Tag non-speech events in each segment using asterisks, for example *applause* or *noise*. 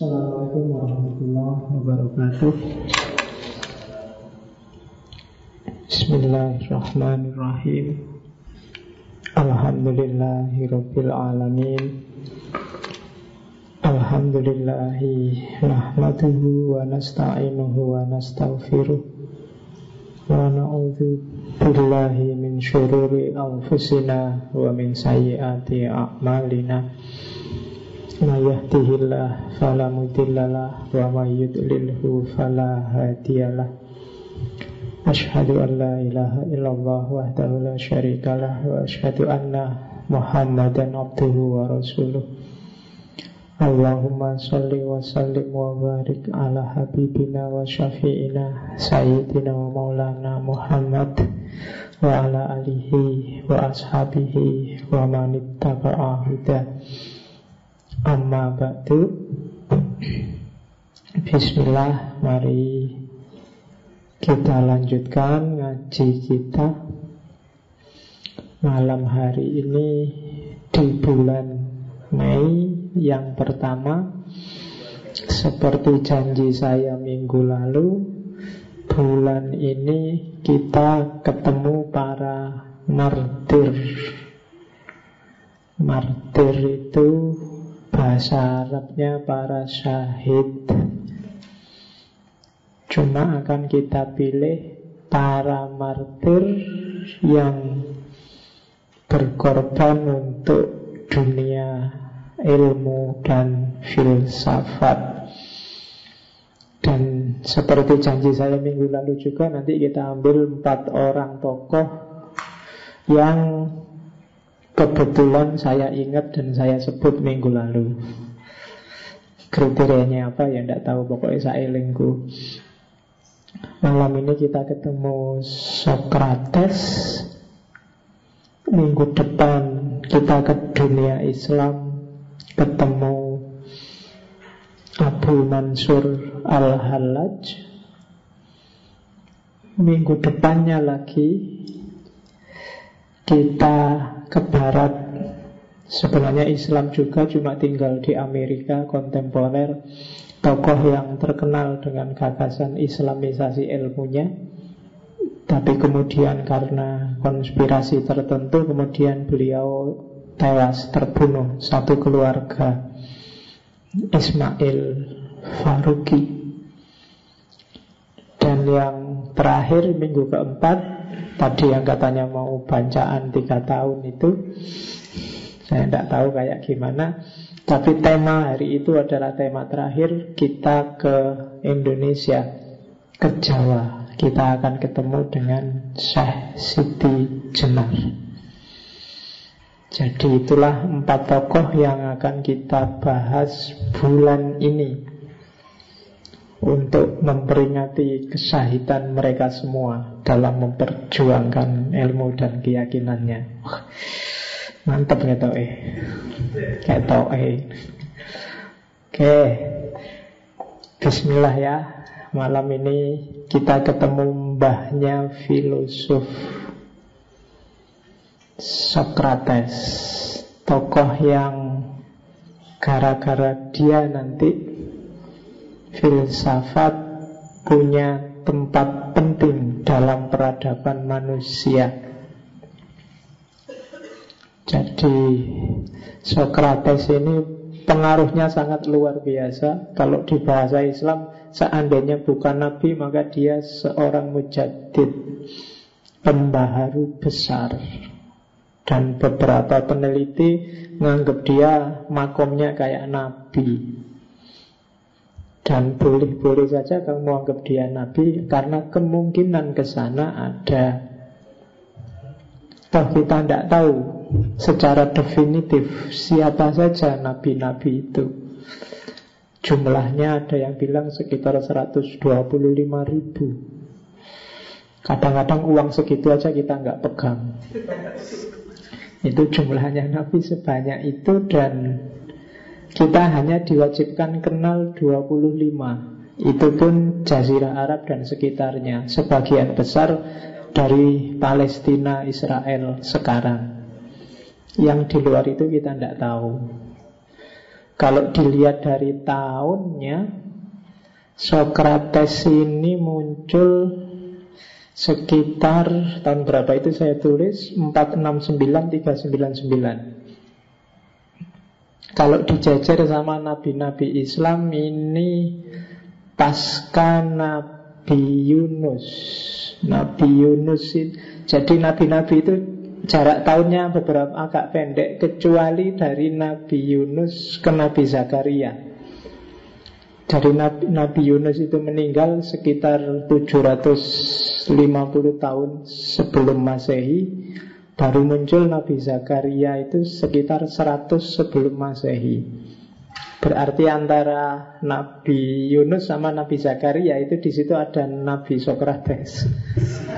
Assalamualaikum warahmatullahi wabarakatuh. Bismillahirrahmanirrahim. Alhamdulillahirabbil alamin. Alhamdulillahi nahmaduhu wa nasta'inuhu wa nastaghfiruh wa na'udzu billahi min syururi anfusina wa min sayyiati a'malina Ma yahdihillah fala mudhillalah wa may yudlilhu fala hadiyalah. Illallah wahdahu la syarikalah wa ashhadu anna Muhammadan abduhu wa Allahumma salli wa sallim wa barik ala habibina wa syafi'ina sayyidina wa maulana Muhammad wa ala alihi wa Amma ba'du. Bismillah Mari kita lanjutkan ngaji kita Malam hari ini Di bulan Mei Yang pertama. Seperti janji saya minggu lalu Bulan ini kita ketemu para martir. Martir itu Bahasa Arabnya para syahid. Cuma akan kita pilih para martir yang berkorban untuk dunia ilmu dan filsafat. Dan seperti janji saya minggu lalu juga nanti kita ambil empat orang tokoh yang Kebetulan saya ingat dan saya sebut minggu lalu. Kriterianya apa ya tidak tahu. Pokoknya saya elingku Malam ini kita ketemu Socrates. Minggu depan kita ke dunia Islam Ketemu Abu Mansur Al-Hallaj. Minggu depannya lagi kita ke barat. Sebenarnya Islam juga cuma tinggal di Amerika kontemporer Tokoh yang terkenal dengan gagasan islamisasi ilmunya. Tapi kemudian karena konspirasi tertentu Kemudian beliau tewas terbunuh Satu keluarga Ismail Faruqi. Dan yang terakhir minggu keempat Tadi yang katanya mau bacaan tiga tahun itu Saya tidak tahu kayak gimana. Tapi tema hari itu adalah tema terakhir Kita ke Indonesia Ke Jawa. Kita akan ketemu dengan Syekh Siti Jenar. Jadi itulah empat tokoh yang akan kita bahas bulan ini untuk memperingati kesahitan mereka semua dalam memperjuangkan ilmu dan keyakinannya. Mantap ya toh eh. Toh eh. Oke. Bismillah ya. Malam ini kita ketemu mbahnya filosof Socrates. Tokoh yang gara-gara dia nanti filsafat punya tempat penting dalam peradaban manusia. Jadi Socrates ini pengaruhnya sangat luar biasa. Kalau di bahasa Islam, seandainya bukan nabi, maka dia seorang mujadid, pembaharu besar. Dan beberapa peneliti menganggap dia makomnya kayak nabi. Dan boleh-boleh saja kamu anggap dia nabi Karena kemungkinan ke sana ada. Toh kita tidak tahu secara definitif siapa saja nabi-nabi itu. Jumlahnya ada yang bilang sekitar 125 ribu. Kadang-kadang uang segitu aja kita nggak pegang. Itu jumlahnya nabi sebanyak itu dan kita hanya diwajibkan kenal 25 Itu pun Jazirah Arab dan sekitarnya Sebagian besar dari Palestina, Israel sekarang. Yang di luar itu kita tidak tahu. Kalau dilihat dari tahunnya Sokrates ini muncul sekitar tahun berapa itu saya tulis? 469 399 kalau dijajar sama nabi-nabi Islam ini pasca Nabi Yunus. Nabi Yunus jadi nabi-nabi itu jarak tahunnya beberapa agak pendek kecuali dari Nabi Yunus ke Nabi Zakaria. Dari Nabi, Nabi Yunus itu meninggal sekitar 750 tahun sebelum Masehi Baru muncul Nabi Zakaria itu sekitar 100 sebelum Masehi Berarti antara Nabi Yunus sama Nabi Zakaria itu di situ ada Nabi Sokrates.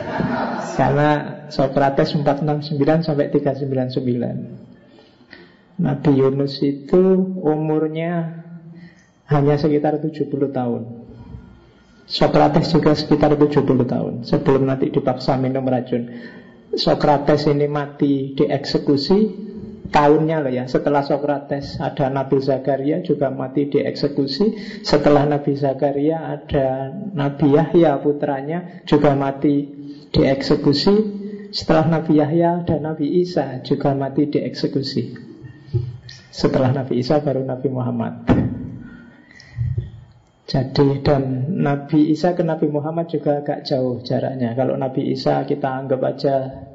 *laughs* Karena Sokrates 469 sampai 399. Nabi Yunus itu umurnya hanya sekitar 70 tahun. Sokrates juga sekitar 70 tahun sebelum nanti dipaksa minum racun. Sokrates ini mati dieksekusi tahunnya loh ya. Setelah Sokrates ada Nabi Zakaria juga mati dieksekusi. Setelah Nabi Zakaria ada Nabi Yahya putranya juga mati dieksekusi. Setelah Nabi Yahya ada Nabi Isa juga mati dieksekusi. Setelah Nabi Isa baru Nabi Muhammad jadi dan Nabi Isa ke Nabi Muhammad juga agak jauh jaraknya. Kalau Nabi Isa kita anggap aja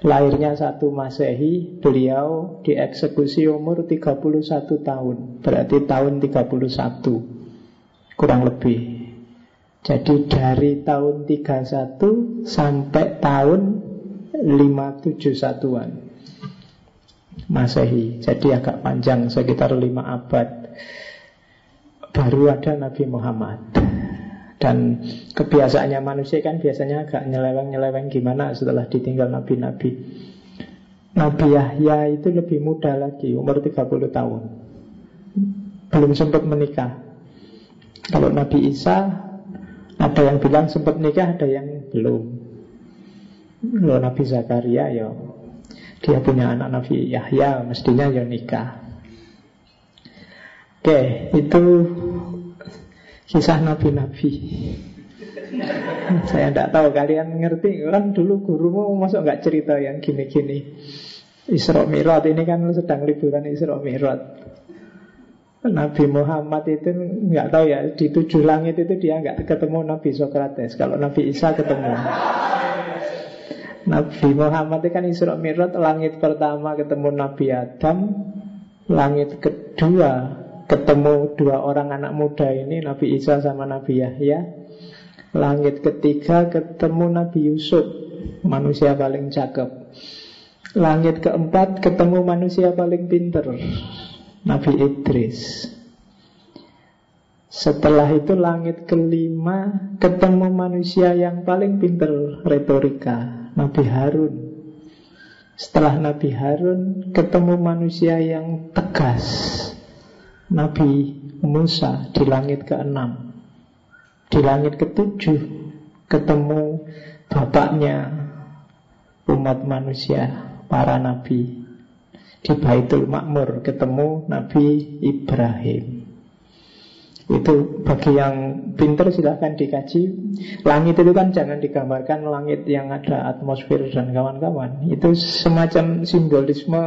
lahirnya satu masehi, beliau dieksekusi umur 31 tahun. Berarti tahun 31 kurang lebih. Jadi dari tahun 31 sampai tahun 571-an Masehi. Jadi agak panjang sekitar 5 abad baru ada Nabi Muhammad dan kebiasaannya manusia kan biasanya agak nyeleweng-nyeleweng gimana setelah ditinggal nabi-nabi. Nabi Yahya itu lebih muda lagi, umur 30 tahun. Belum sempat menikah. Kalau Nabi Isa ada yang bilang sempat nikah, ada yang belum. Kalau Nabi Zakaria ya dia punya anak Nabi Yahya, mestinya ya nikah. Oke, itu kisah nabi-nabi. Saya tidak tahu kalian ngerti kan dulu gurumu masuk nggak cerita yang gini-gini. Isra Mi'raj ini kan sedang liburan Isra Mi'raj. Nabi Muhammad itu nggak tahu ya di tujuh langit itu dia nggak ketemu Nabi Sokrates. Kalau Nabi Isa ketemu. Nabi Muhammad itu kan Isra Mi'raj langit pertama ketemu Nabi Adam, langit kedua ketemu dua orang anak muda ini Nabi Isa sama Nabi Yahya. Langit ketiga ketemu Nabi Yusuf Manusia paling cakep. Langit keempat ketemu manusia paling pinter Nabi Idris. Setelah itu langit kelima Ketemu manusia yang paling pinter retorika Nabi Harun. Setelah Nabi Harun Ketemu manusia yang tegas Nabi Musa di langit ke-6 Di langit ke-7 Ketemu bapaknya umat manusia Para nabi. Di Baitul Makmur Ketemu Nabi Ibrahim. Itu bagi yang pinter silahkan dikaji. Langit itu kan jangan digambarkan langit yang ada atmosfer dan kawan-kawan. Itu semacam simbolisme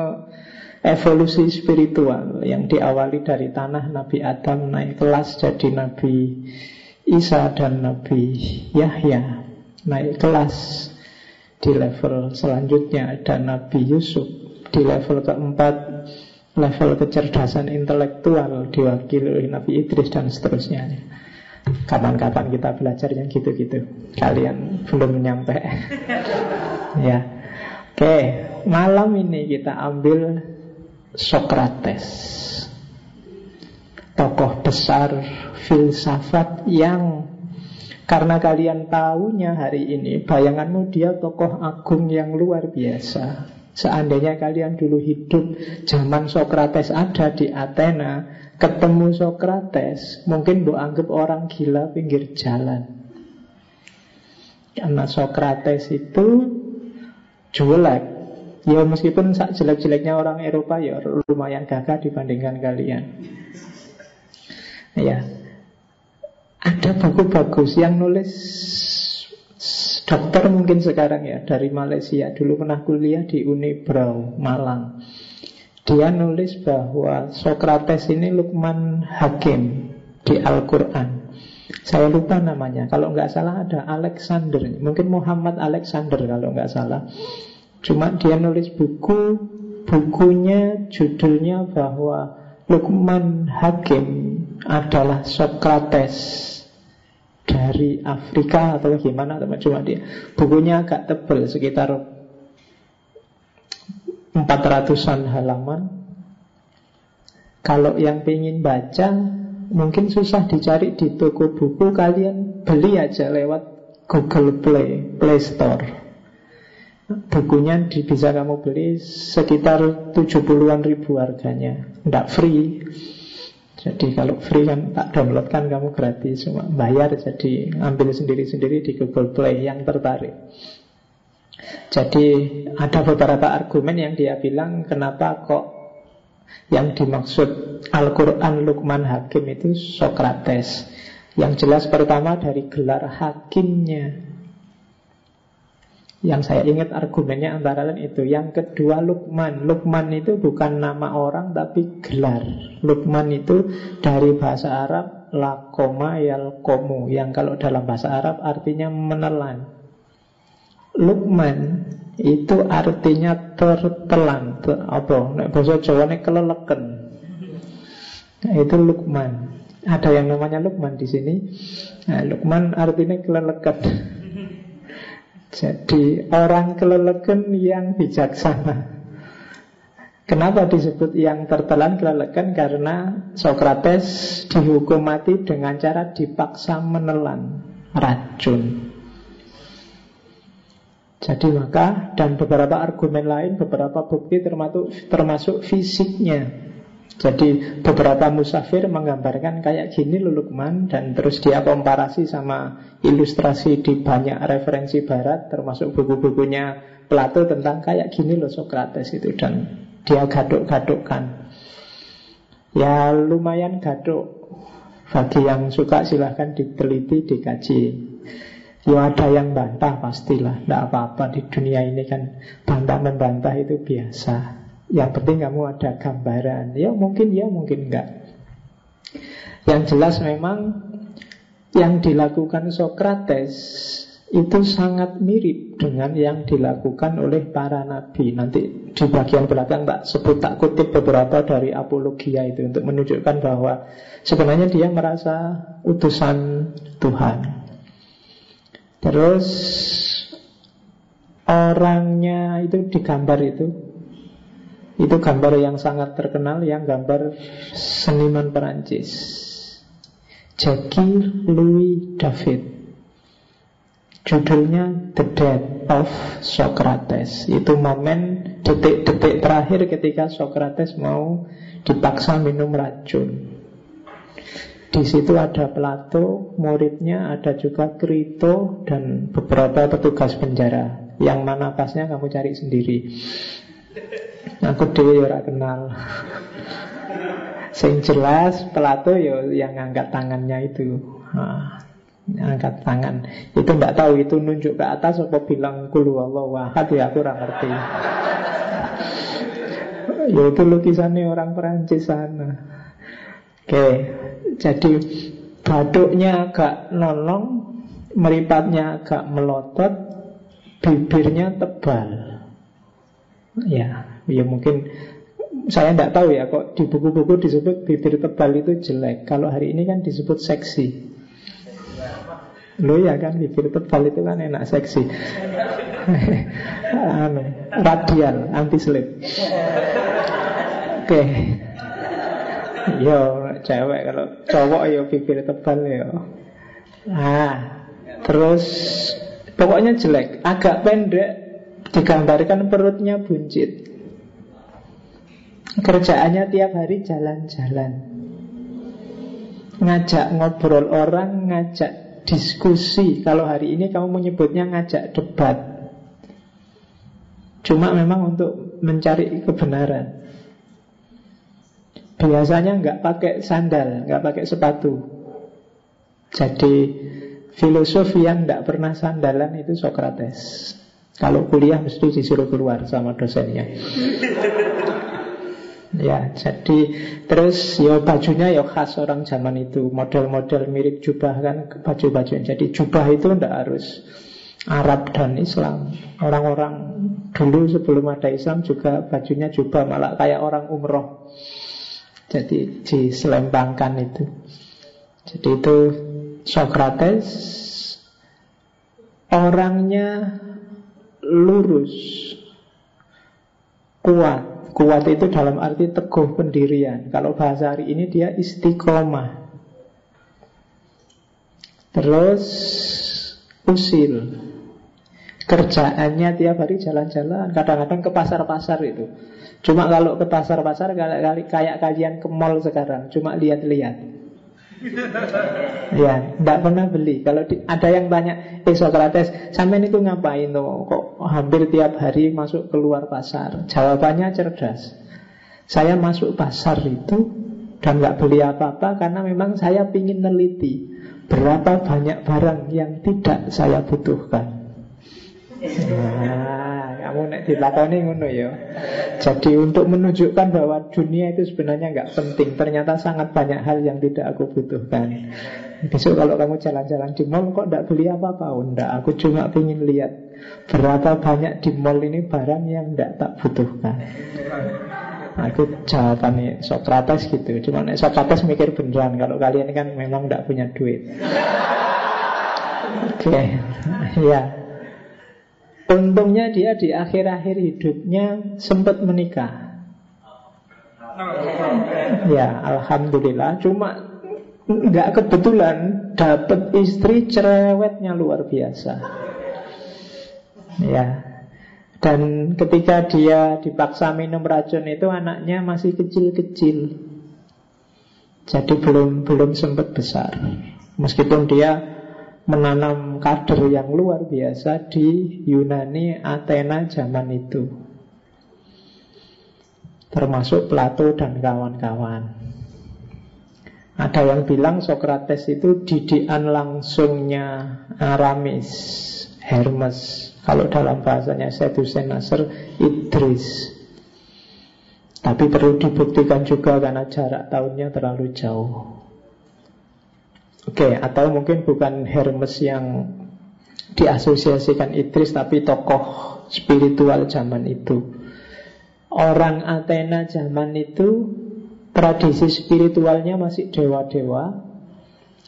evolusi spiritual yang diawali dari tanah Nabi Adam naik kelas jadi Nabi Isa dan Nabi Yahya. Naik kelas di level selanjutnya ada Nabi Yusuf. Di level keempat level kecerdasan intelektual diwakili oleh Nabi Idris dan seterusnya. Kapan-kapan kita belajar yang gitu-gitu. Kalian belum nyampe. *laughs* Ya. Oke malam ini kita ambil Sokrates Tokoh besar filsafat yang Karena kalian tahunya hari ini Bayanganmu dia tokoh agung yang luar biasa. Seandainya kalian dulu hidup Zaman Sokrates ada di Athena Ketemu Sokrates Mungkin bu anggap orang gila pinggir jalan. Karena Sokrates itu Jelek Ya meskipun jelek-jeleknya orang Eropa ya lumayan gagah dibandingkan kalian. Ya. Ada buku bagus yang nulis dokter mungkin sekarang ya dari Malaysia dulu pernah kuliah di Uni Brau Malang. Dia nulis bahwa Socrates ini Lukman Hakim di Al-Quran. Saya lupa namanya. Kalau nggak salah ada Alexander. Mungkin Muhammad Alexander kalau nggak salah. Cuma dia nulis buku, bukunya judulnya bahwa Lukman Hakim adalah Socrates dari Afrika atau gimana teman cuma dia. Bukunya agak tebal sekitar 400-an halaman. Kalau yang ingin baca mungkin susah dicari di toko buku kalian beli aja lewat Google Play Play Store Bukunya bisa kamu beli sekitar 70-an ribu harganya. Tidak free. Jadi kalau free kan tak download kan kamu gratis. Cuma bayar jadi ambil sendiri-sendiri di Google Play yang tertarik. Jadi ada beberapa argumen yang dia bilang Kenapa kok yang dimaksud Al-Quran Luqman Hakim itu Sokrates Yang jelas pertama dari gelar hakimnya yang saya ingat argumennya antara lain itu. Yang kedua Lukman. Lukman itu bukan nama orang tapi gelar. Lukman itu dari bahasa Arab Lakoma yalkomu Yang kalau dalam bahasa Arab artinya menelan. Lukman itu artinya tertelan. Apa? Bahasa Jawa ini keleleken. Nah, Itu Lukman. Ada yang namanya Lukman di sini. Nah, Lukman artinya keleleken jadi orang keleleken yang bijaksana. Kenapa disebut yang tertelan keleleken? Karena Sokrates dihukum mati dengan cara dipaksa menelan racun. Jadi maka dan beberapa argumen lain, beberapa bukti termasuk, termasuk fisiknya jadi beberapa musafir menggambarkan kayak gini Lukman dan terus dia komparasi sama ilustrasi di banyak referensi barat termasuk buku-bukunya Plato tentang kayak gini loh Socrates itu dan dia gaduk-gadukkan. Ya lumayan gaduk bagi yang suka silahkan diteliti, dikaji. Ya ada yang bantah pastilah, tidak apa-apa di dunia ini kan bantah membantah itu biasa. Yang penting kamu ada gambaran. Ya mungkin ya mungkin enggak. Yang jelas memang Yang dilakukan Sokrates Itu sangat mirip Dengan yang dilakukan oleh para nabi. Nanti di bagian belakang tak sebut tak kutip beberapa dari apologia itu Untuk menunjukkan bahwa Sebenarnya dia merasa utusan Tuhan. Terus Orangnya itu digambar itu itu gambar yang sangat terkenal yang gambar seniman Perancis. Jacques Louis David. Judulnya The Death of Socrates. Itu momen detik-detik terakhir ketika Socrates mau dipaksa minum racun. Di situ ada Plato, muridnya ada juga Krito dan beberapa petugas penjara. Yang mana pasnya kamu cari sendiri. Aku dewe ya ora kenal. Sing jelas Plato ya yang angkat tangannya itu. Nah, angkat tangan. Itu tidak tahu itu nunjuk ke atas apa bilang kulu Allah wahad ya aku ora ngerti. ya itu lukisannya orang Perancis sana. Oke, jadi baduknya agak nolong, meripatnya agak melotot, bibirnya tebal. Ya, ya mungkin saya tidak tahu ya kok di buku-buku disebut bibir tebal itu jelek. Kalau hari ini kan disebut seksi. Lo ya kan bibir tebal itu kan enak seksi. *laughs* anu, radial, anti slip. Oke. Okay. Yo cewek kalau cowok yo bibir tebal yo. Ah, terus pokoknya jelek, agak pendek, Digambarkan perutnya buncit Kerjaannya tiap hari jalan-jalan Ngajak ngobrol orang Ngajak diskusi Kalau hari ini kamu menyebutnya ngajak debat Cuma memang untuk mencari kebenaran. Biasanya nggak pakai sandal, nggak pakai sepatu. Jadi filosof yang nggak pernah sandalan itu Socrates. Kalau kuliah mesti disuruh keluar sama dosennya. Ya, jadi terus ya bajunya ya khas orang zaman itu, model-model mirip jubah kan baju-baju. Jadi jubah itu ndak harus Arab dan Islam. Orang-orang dulu sebelum ada Islam juga bajunya jubah malah kayak orang umroh. Jadi diselempangkan itu. Jadi itu Socrates orangnya lurus, kuat, Kuat itu dalam arti teguh pendirian. Kalau bahasa hari ini dia istiqomah. Terus usil. Kerjaannya tiap hari jalan-jalan. Kadang-kadang ke pasar-pasar itu. Cuma kalau ke pasar-pasar kayak kalian ke mall sekarang. Cuma lihat-lihat ya, tidak pernah beli. Kalau di, ada yang tanya, eh Socrates, sampai itu ngapain tuh? Kok hampir tiap hari masuk keluar pasar? Jawabannya cerdas. Saya masuk pasar itu dan nggak beli apa-apa karena memang saya ingin neliti berapa banyak barang yang tidak saya butuhkan. Nah, kamu nek dilakoni ngono ya. Jadi untuk menunjukkan bahwa dunia itu sebenarnya nggak penting, ternyata sangat banyak hal yang tidak aku butuhkan. Besok kalau kamu jalan-jalan di mall kok tidak beli apa-apa? Oh, aku cuma ingin lihat berapa banyak di mall ini barang yang tidak tak butuhkan. Nah, itu jawabannya Socrates gitu. Cuma nek Socrates mikir beneran kalau kalian kan memang tidak punya duit. Oke, okay. *laughs* ya. Untungnya dia di akhir-akhir hidupnya sempat menikah. Ya, alhamdulillah. Cuma nggak kebetulan dapat istri cerewetnya luar biasa. Ya. Dan ketika dia dipaksa minum racun itu anaknya masih kecil-kecil. Jadi belum belum sempat besar. Meskipun dia menanam kader yang luar biasa di Yunani Athena zaman itu. Termasuk Plato dan kawan-kawan. Ada yang bilang Socrates itu didikan langsungnya Aramis, Hermes. Kalau dalam bahasanya Sedusen Nasr, Idris. Tapi perlu dibuktikan juga karena jarak tahunnya terlalu jauh. Oke, okay, atau mungkin bukan Hermes yang diasosiasikan Idris tapi tokoh spiritual zaman itu. Orang Athena zaman itu tradisi spiritualnya masih dewa-dewa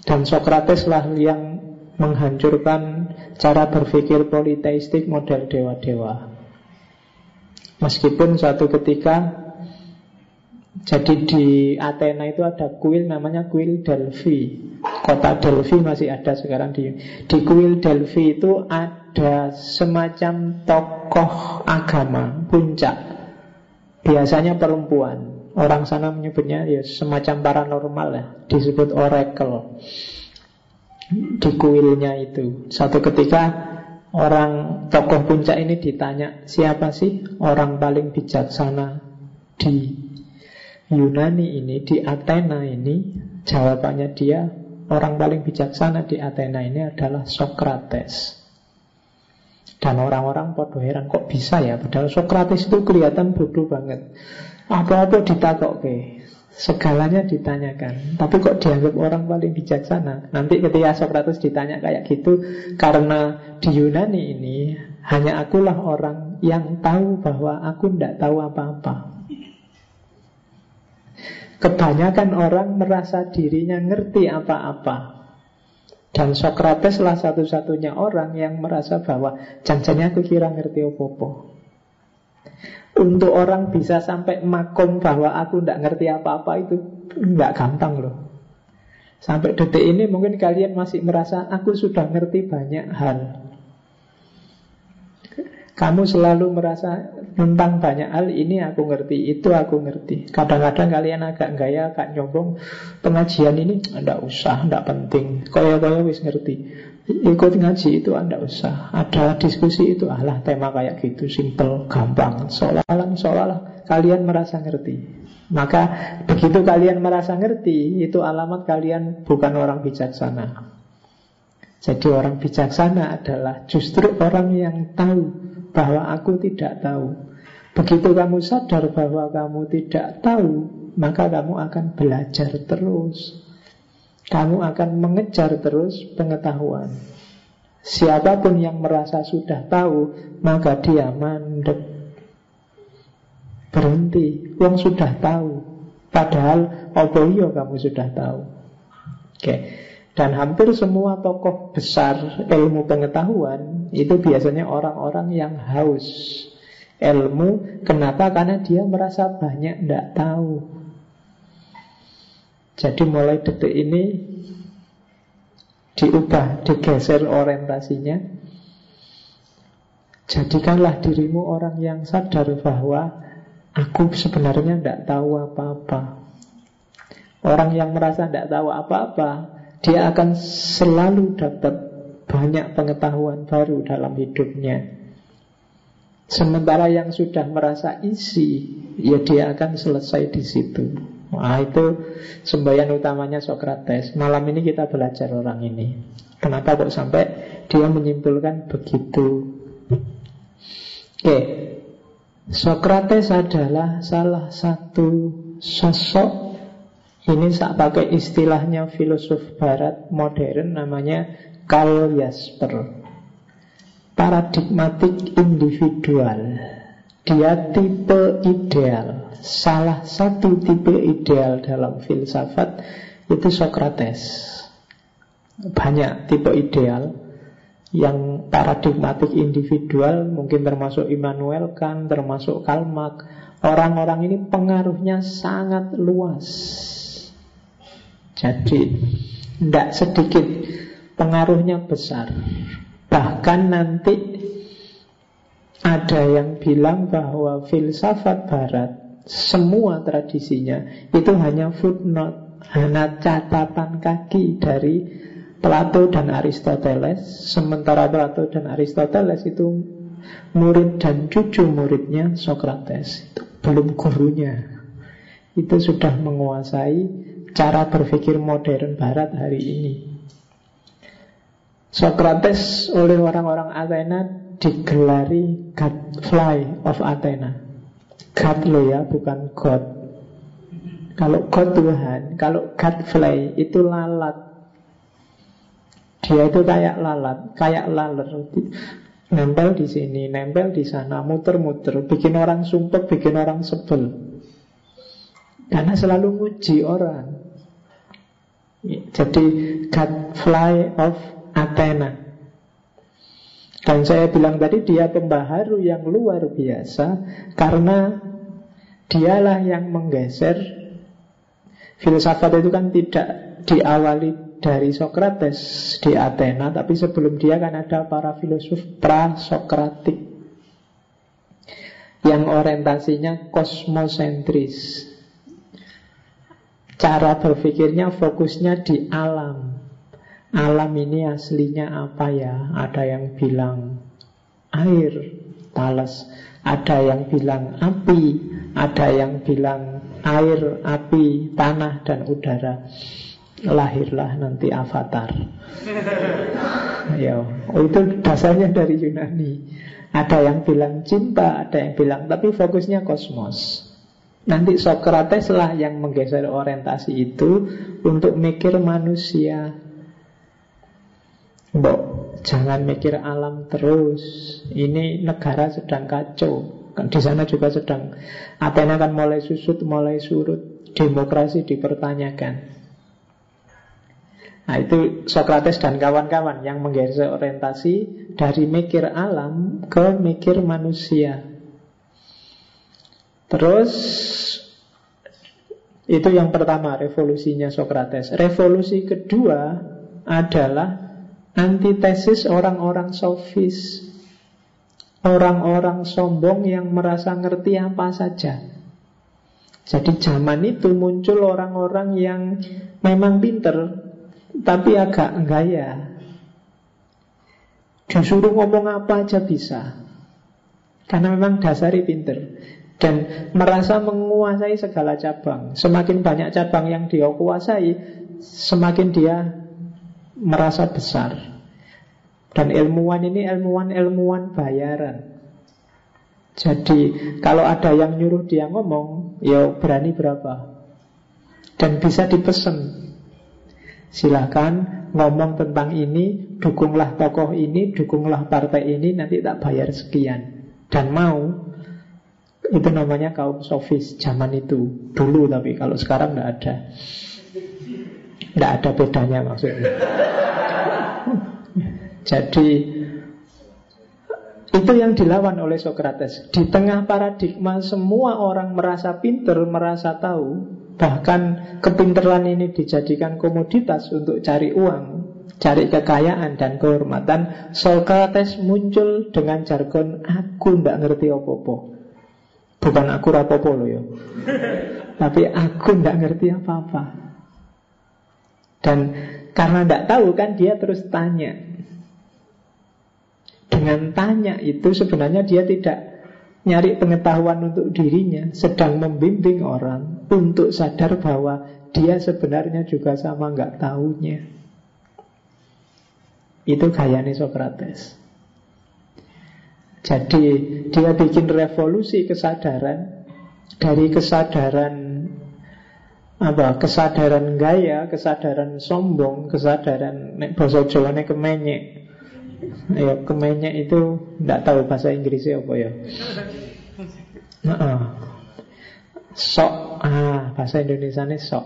dan Socrates lah yang menghancurkan cara berpikir politeistik model dewa-dewa. Meskipun suatu ketika jadi di Athena itu ada kuil namanya kuil Delphi Kota Delphi masih ada sekarang di di kuil Delphi itu ada semacam tokoh agama puncak. Biasanya perempuan. Orang sana menyebutnya ya semacam paranormal ya, disebut oracle. Di kuilnya itu. Satu ketika orang tokoh puncak ini ditanya, siapa sih orang paling bijaksana di Yunani ini, di Athena ini? Jawabannya dia Orang paling bijaksana di Athena ini adalah Socrates. Dan orang-orang podo heran kok bisa ya Padahal Socrates itu kelihatan bodoh banget Apa-apa ditakok ke Segalanya ditanyakan Tapi kok dianggap orang paling bijaksana Nanti ketika Socrates ditanya kayak gitu Karena di Yunani ini Hanya akulah orang yang tahu bahwa aku tidak tahu apa-apa Kebanyakan orang merasa dirinya ngerti apa-apa. Dan Socrates lah satu-satunya orang yang merasa bahwa Janjinya aku kira ngerti apa-apa. Untuk orang bisa sampai makom bahwa aku tidak ngerti apa-apa itu nggak gampang loh. Sampai detik ini mungkin kalian masih merasa aku sudah ngerti banyak hal Kamu selalu merasa tentang banyak hal ini aku ngerti, itu aku ngerti. Kadang-kadang kalian agak gaya, agak nyombong pengajian ini tidak usah, tidak penting. Koyo-koyo wis ngerti. Ikut ngaji itu anda usah. Ada diskusi itu, alah tema kayak gitu, simple, gampang. Seolah-olah, seolah-olah kalian merasa ngerti. Maka begitu kalian merasa ngerti, itu alamat kalian bukan orang bijaksana. Jadi orang bijaksana adalah justru orang yang tahu bahwa aku tidak tahu. Begitu kamu sadar bahwa kamu tidak tahu, maka kamu akan belajar terus. Kamu akan mengejar terus pengetahuan. Siapa pun yang merasa sudah tahu, maka dia mandek. Berhenti, yang sudah tahu. Padahal, oboyo kamu sudah tahu. Oke. Dan hampir semua tokoh besar ilmu pengetahuan itu biasanya orang-orang yang haus ilmu. Kenapa? Karena dia merasa banyak tidak tahu. Jadi mulai detik ini diubah, digeser orientasinya. Jadikanlah dirimu orang yang sadar bahwa aku sebenarnya tidak tahu apa-apa. Orang yang merasa tidak tahu apa-apa dia akan selalu dapat banyak pengetahuan baru dalam hidupnya. Sementara yang sudah merasa isi, ya dia akan selesai di situ. Nah itu sembahyang utamanya Socrates. Malam ini kita belajar orang ini. Kenapa kok sampai dia menyimpulkan begitu? Oke, Socrates adalah salah satu sosok ini saya pakai istilahnya filosof barat modern namanya Karl Jasper. Paradigmatik individual. Dia tipe ideal. Salah satu tipe ideal dalam filsafat itu Socrates. Banyak tipe ideal yang paradigmatik individual mungkin termasuk Immanuel Kant, termasuk Karl Marx. Orang-orang ini pengaruhnya sangat luas jadi tidak sedikit pengaruhnya besar. Bahkan nanti ada yang bilang bahwa filsafat barat semua tradisinya itu hanya footnote, hanya catatan kaki dari Plato dan Aristoteles. Sementara Plato dan Aristoteles itu murid dan cucu muridnya Socrates. Itu belum gurunya. Itu sudah menguasai cara berpikir modern barat hari ini. Socrates oleh orang-orang Athena digelari Godfly of Athena. God lo ya, bukan God. Kalau God Tuhan, kalau Godfly itu lalat. Dia itu kayak lalat, kayak laler. Nempel di sini, nempel di sana, muter-muter, bikin orang sumpah, bikin orang sebel. Karena selalu muji orang. Jadi Godfly of Athena. Dan saya bilang tadi dia pembaharu yang luar biasa Karena dialah yang menggeser. Filsafat itu kan tidak diawali dari Socrates di Athena Tapi sebelum dia kan ada para filosof pra-Sokratik Yang orientasinya kosmosentris Cara berpikirnya fokusnya di alam. Alam ini aslinya apa ya? Ada yang bilang air, talas Ada yang bilang api Ada yang bilang air, api, tanah, dan udara. Lahirlah nanti avatar. *laughs* Ya, Itu dasarnya dari Yunani. Ada yang bilang cinta, ada yang bilang Tapi fokusnya kosmos Nanti Socrates lah yang menggeser orientasi itu untuk mikir manusia. Mbok, jangan mikir alam terus. Ini negara sedang kacau. Kan di sana juga sedang Athena kan mulai susut, mulai surut. Demokrasi dipertanyakan. Nah itu Socrates dan kawan-kawan yang menggeser orientasi dari mikir alam ke mikir manusia. Terus itu yang pertama revolusinya Socrates. Revolusi kedua adalah antitesis orang-orang sofis. orang-orang sombong yang merasa ngerti apa saja. Jadi zaman itu muncul orang-orang yang memang pinter tapi agak gaya. Disuruh ngomong apa aja bisa. Karena memang dasari pinter dan merasa menguasai segala cabang. Semakin banyak cabang yang dia kuasai, semakin dia merasa besar. Dan ilmuwan ini ilmuwan-ilmuwan bayaran. Jadi kalau ada yang nyuruh dia ngomong, ya berani berapa. Dan bisa dipesan. Silahkan ngomong tentang ini, dukunglah tokoh ini, dukunglah partai ini, nanti tak bayar sekian. Dan mau, itu namanya kaum sofis zaman itu. Dulu tapi kalau sekarang tidak ada. Tidak ada bedanya maksudnya. Jadi itu yang dilawan oleh Socrates. Di tengah paradigma semua orang merasa pinter, merasa tahu, bahkan kepinteran ini dijadikan komoditas untuk cari uang, cari kekayaan dan kehormatan. Socrates muncul dengan jargon aku tidak ngerti apa-apa. Bukan aku rapopo loh ya. Tapi aku tidak ngerti apa-apa. Dan karena tidak tahu kan dia terus tanya dengan tanya itu sebenarnya dia tidak nyari pengetahuan untuk dirinya, sedang membimbing orang untuk sadar bahwa dia sebenarnya juga sama nggak tahunya. Itu gayanya Socrates. Jadi dia bikin revolusi kesadaran dari kesadaran apa kesadaran gaya, kesadaran sombong, kesadaran nek basa Jawane kemenyek Ya, kemennya itu tidak tahu bahasa Inggrisnya apa ya. Nah, sok, ah bahasa Indonesia ini sok.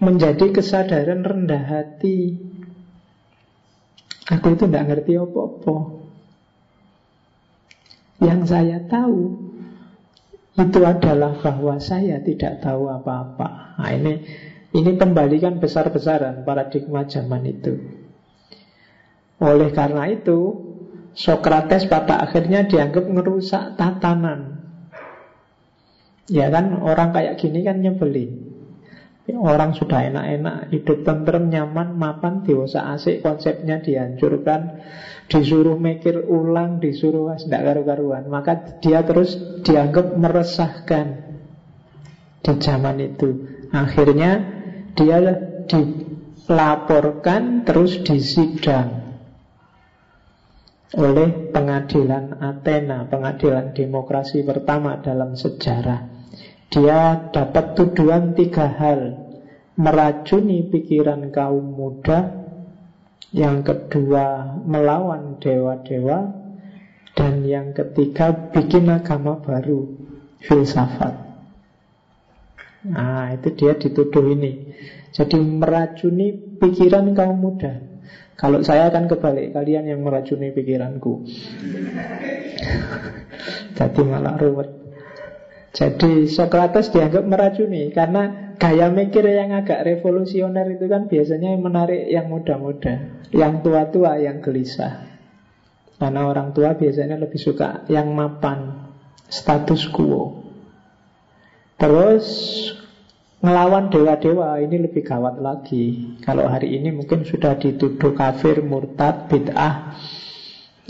Menjadi kesadaran rendah hati. Aku itu tidak ngerti apa-apa. Yang saya tahu itu adalah bahwa saya tidak tahu apa-apa. Nah, ini ini kembalikan besar-besaran paradigma zaman itu. Oleh karena itu, Sokrates pada akhirnya dianggap merusak tatanan. Ya kan, orang kayak gini kan nyebelin. Orang sudah enak-enak, hidup tentrem, nyaman, mapan, dewasa asik, konsepnya dihancurkan, disuruh mikir ulang, disuruh tidak karu-karuan. Maka dia terus dianggap meresahkan di zaman itu. Akhirnya dia dilaporkan terus disidang oleh pengadilan Athena, pengadilan demokrasi pertama dalam sejarah. Dia dapat tuduhan tiga hal. Meracuni pikiran kaum muda, yang kedua melawan dewa-dewa, dan yang ketiga bikin agama baru, filsafat. Nah, itu dia dituduh ini. Jadi meracuni pikiran kaum muda. Kalau saya akan kebalik, kalian yang meracuni pikiranku. *laughs* Jadi malah ruwet. Jadi Socrates dianggap meracuni karena gaya mikir yang agak revolusioner itu kan biasanya yang menarik yang muda-muda, yang tua-tua, yang gelisah. Karena orang tua biasanya lebih suka yang mapan, status quo. Terus Ngelawan dewa-dewa ini lebih gawat lagi Kalau hari ini mungkin sudah dituduh kafir, murtad, bid'ah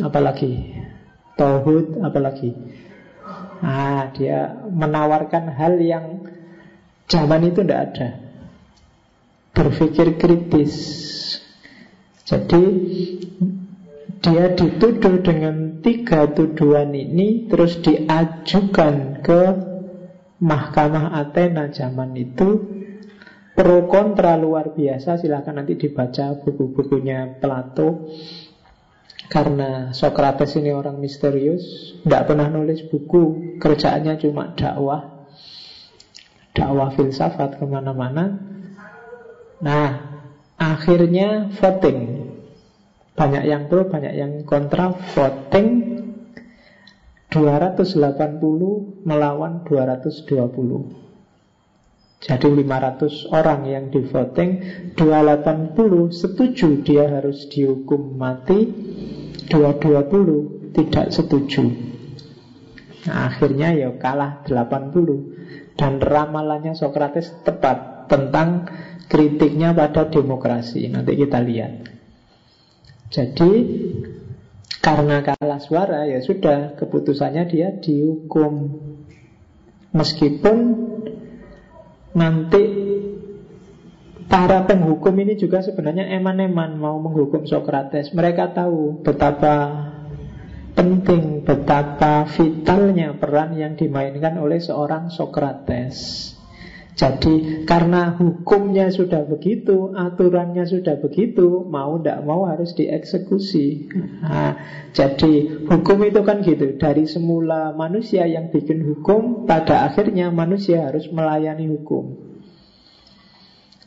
Apalagi Tauhud, apalagi Nah, dia menawarkan hal yang zaman itu tidak ada. Berpikir kritis. Jadi dia dituduh dengan tiga tuduhan ini Terus diajukan ke Mahkamah Athena zaman itu. Pro kontra luar biasa silahkan nanti dibaca buku-bukunya Plato. Karena Socrates ini orang misterius tidak pernah nulis buku kerjaannya cuma dakwah dakwah filsafat ke mana-mana. Nah akhirnya voting. Banyak yang pro banyak yang kontra. Voting 280 melawan 220 Jadi 500 orang yang di voting 280 setuju dia harus dihukum mati 220 tidak setuju. Nah, akhirnya ya kalah 80 dan ramalannya Sokrates tepat tentang kritiknya pada demokrasi. Nanti kita lihat. Jadi karena kalah suara ya sudah keputusannya dia dihukum. Meskipun nanti para penghukum ini juga sebenarnya eman-eman mau menghukum Sokrates. Mereka tahu betapa penting, betapa vitalnya peran yang dimainkan oleh seorang Sokrates. Jadi karena hukumnya sudah begitu, aturannya sudah begitu, mau tidak mau harus dieksekusi. Nah, jadi hukum itu kan gitu, dari semula manusia yang bikin hukum, pada akhirnya manusia harus melayani hukum.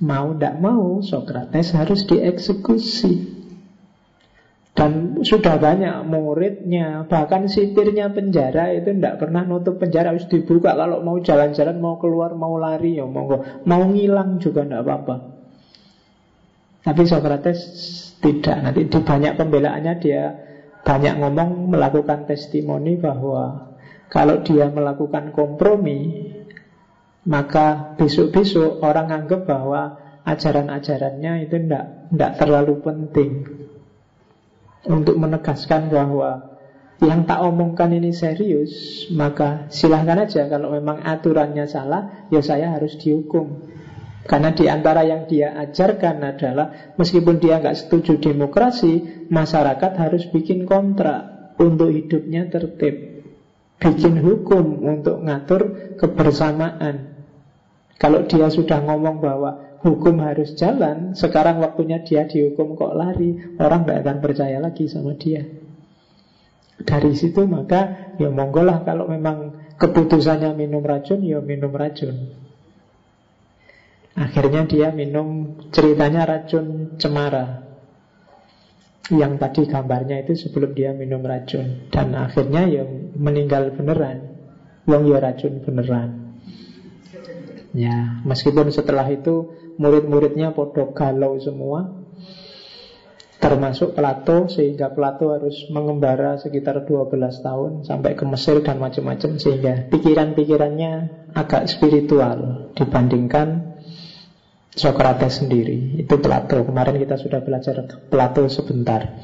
Mau tidak mau, Sokrates harus dieksekusi. Dan sudah banyak muridnya Bahkan sipirnya penjara itu tidak pernah nutup penjara Harus dibuka. Kalau mau jalan-jalan Mau keluar, mau lari ya monggo. Mau ngilang juga tidak apa-apa. Tapi Socrates tidak. Nanti di banyak pembelaannya dia banyak ngomong melakukan testimoni bahwa Kalau dia melakukan kompromi Maka besok-besok orang anggap bahwa Ajaran-ajarannya itu tidak terlalu penting untuk menegaskan bahwa yang tak omongkan ini serius, maka silahkan aja kalau memang aturannya salah, ya saya harus dihukum. Karena di antara yang dia ajarkan adalah meskipun dia nggak setuju demokrasi, masyarakat harus bikin kontrak untuk hidupnya tertib, bikin hukum untuk ngatur kebersamaan. Kalau dia sudah ngomong bahwa hukum harus jalan. Sekarang waktunya dia dihukum kok lari. Orang tidak akan percaya lagi sama dia. Dari situ maka Ya monggolah kalau memang Keputusannya minum racun Ya minum racun. Akhirnya dia minum Ceritanya racun cemara. Yang tadi gambarnya itu Sebelum dia minum racun. Dan akhirnya ya meninggal beneran. Wong ya racun beneran Ya, meskipun setelah itu murid-muridnya podo galau semua termasuk Plato sehingga Plato harus mengembara sekitar 12 tahun sampai ke Mesir dan macam-macam sehingga pikiran-pikirannya agak spiritual dibandingkan Socrates sendiri. Itu Plato. Kemarin kita sudah belajar Plato sebentar.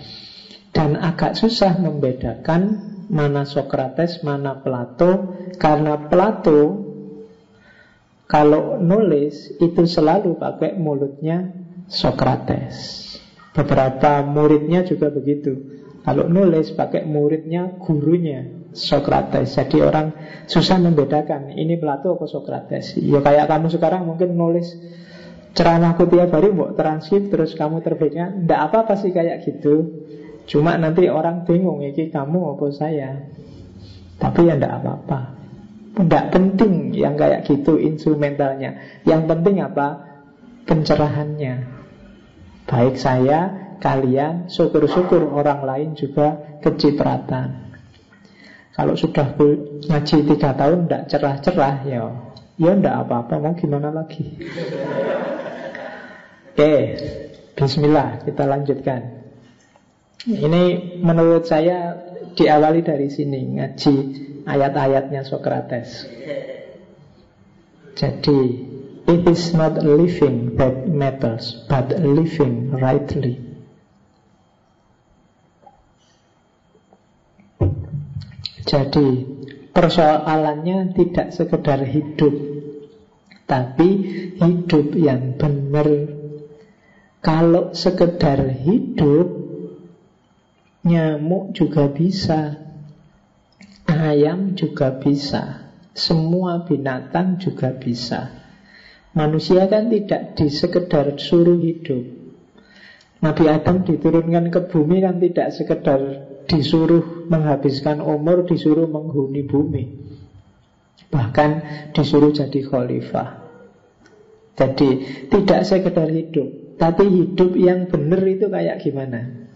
Dan agak susah membedakan mana Socrates mana Plato karena Plato kalau nulis itu selalu pakai mulutnya Sokrates. Beberapa muridnya juga begitu. Kalau nulis pakai muridnya gurunya Sokrates. Jadi orang susah membedakan ini Plato atau Sokrates. Ya kayak kamu sekarang mungkin nulis ceramahku tiap hari mau transkrip terus kamu terbitnya Tidak apa-apa sih kayak gitu. Cuma nanti orang bingung ini kamu apa saya. Tapi ya tidak apa-apa. Tidak penting yang kayak gitu instrumentalnya. Yang penting apa? Pencerahannya. Baik saya, kalian, syukur-syukur orang lain juga kecipratan. Kalau sudah ngaji tiga tahun tidak cerah-cerah ya. Ya tidak apa-apa, mau gimana lagi? *laughs* Oke, bismillah. Kita lanjutkan Ini menurut saya diawali dari sini Ngaji ayat-ayatnya Socrates. Jadi, it is not living that matters, but living rightly. Jadi, persoalannya tidak sekedar hidup, tapi hidup yang benar. Kalau sekedar hidup, nyamuk juga bisa. Ayam juga bisa. Semua binatang juga bisa. Manusia kan tidak disekedar suruh hidup. Nabi Adam diturunkan ke bumi kan tidak sekedar disuruh menghabiskan umur, disuruh menghuni bumi. Bahkan disuruh jadi khalifah. Jadi tidak sekedar hidup Tapi hidup yang benar itu kayak gimana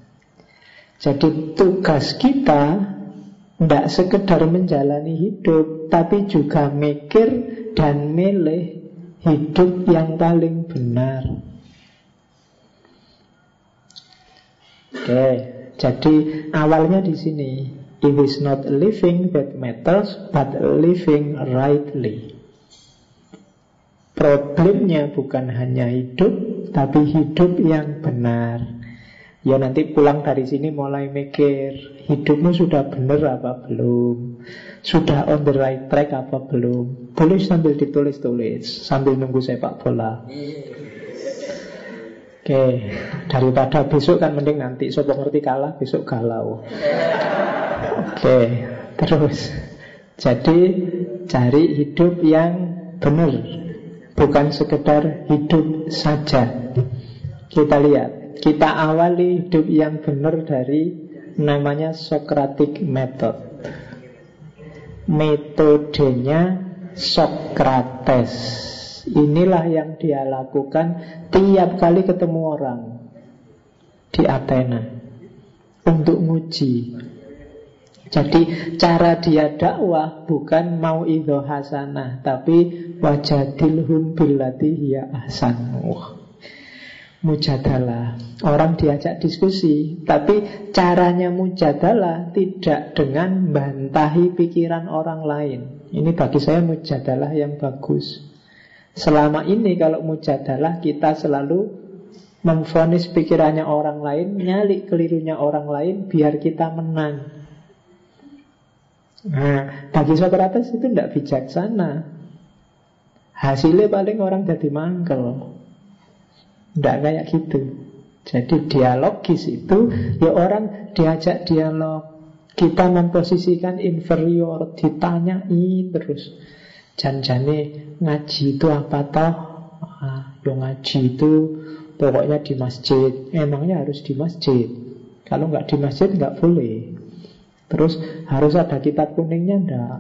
Jadi tugas kita tidak sekedar menjalani hidup Tapi juga mikir dan milih hidup yang paling benar Oke, jadi awalnya di sini It is not living that matters, but living rightly. Problemnya bukan hanya hidup, tapi hidup yang benar. Ya nanti pulang dari sini mulai mikir Hidupmu sudah benar apa belum? Sudah on the right track apa belum? Boleh sambil ditulis-tulis Sambil nunggu sepak bola. Oke Daripada besok kan mending nanti Sopo ngerti kalah besok galau. Oke Terus. Jadi cari hidup yang benar Bukan sekedar hidup saja. Kita lihat Kita awali hidup yang benar dari Namanya Socratic Method. Metodenya Socrates. Inilah yang dia lakukan Tiap kali ketemu orang Di Athena Untuk nguji. Jadi cara dia dakwah bukan mau idho hasanah Tapi wajadilhum billati hiya ahsan Mujadalah Orang diajak diskusi Tapi caranya mujadalah Tidak dengan bantahi pikiran orang lain Ini bagi saya mujadalah yang bagus Selama ini kalau mujadalah kita selalu memfonis pikirannya orang lain, nyalik kelirunya orang lain biar kita menang. Nah, bagi Socrates itu tidak bijaksana. Hasilnya paling orang jadi mangkel. Tidak kayak gitu. Jadi dialogis itu ya orang diajak dialog. Kita memposisikan inferior, ditanyain terus. Janjane ngaji itu apa toh? Ah, yang ngaji itu pokoknya di masjid. Emangnya harus di masjid. Kalau nggak di masjid nggak boleh. Terus harus ada kitab kuningnya enggak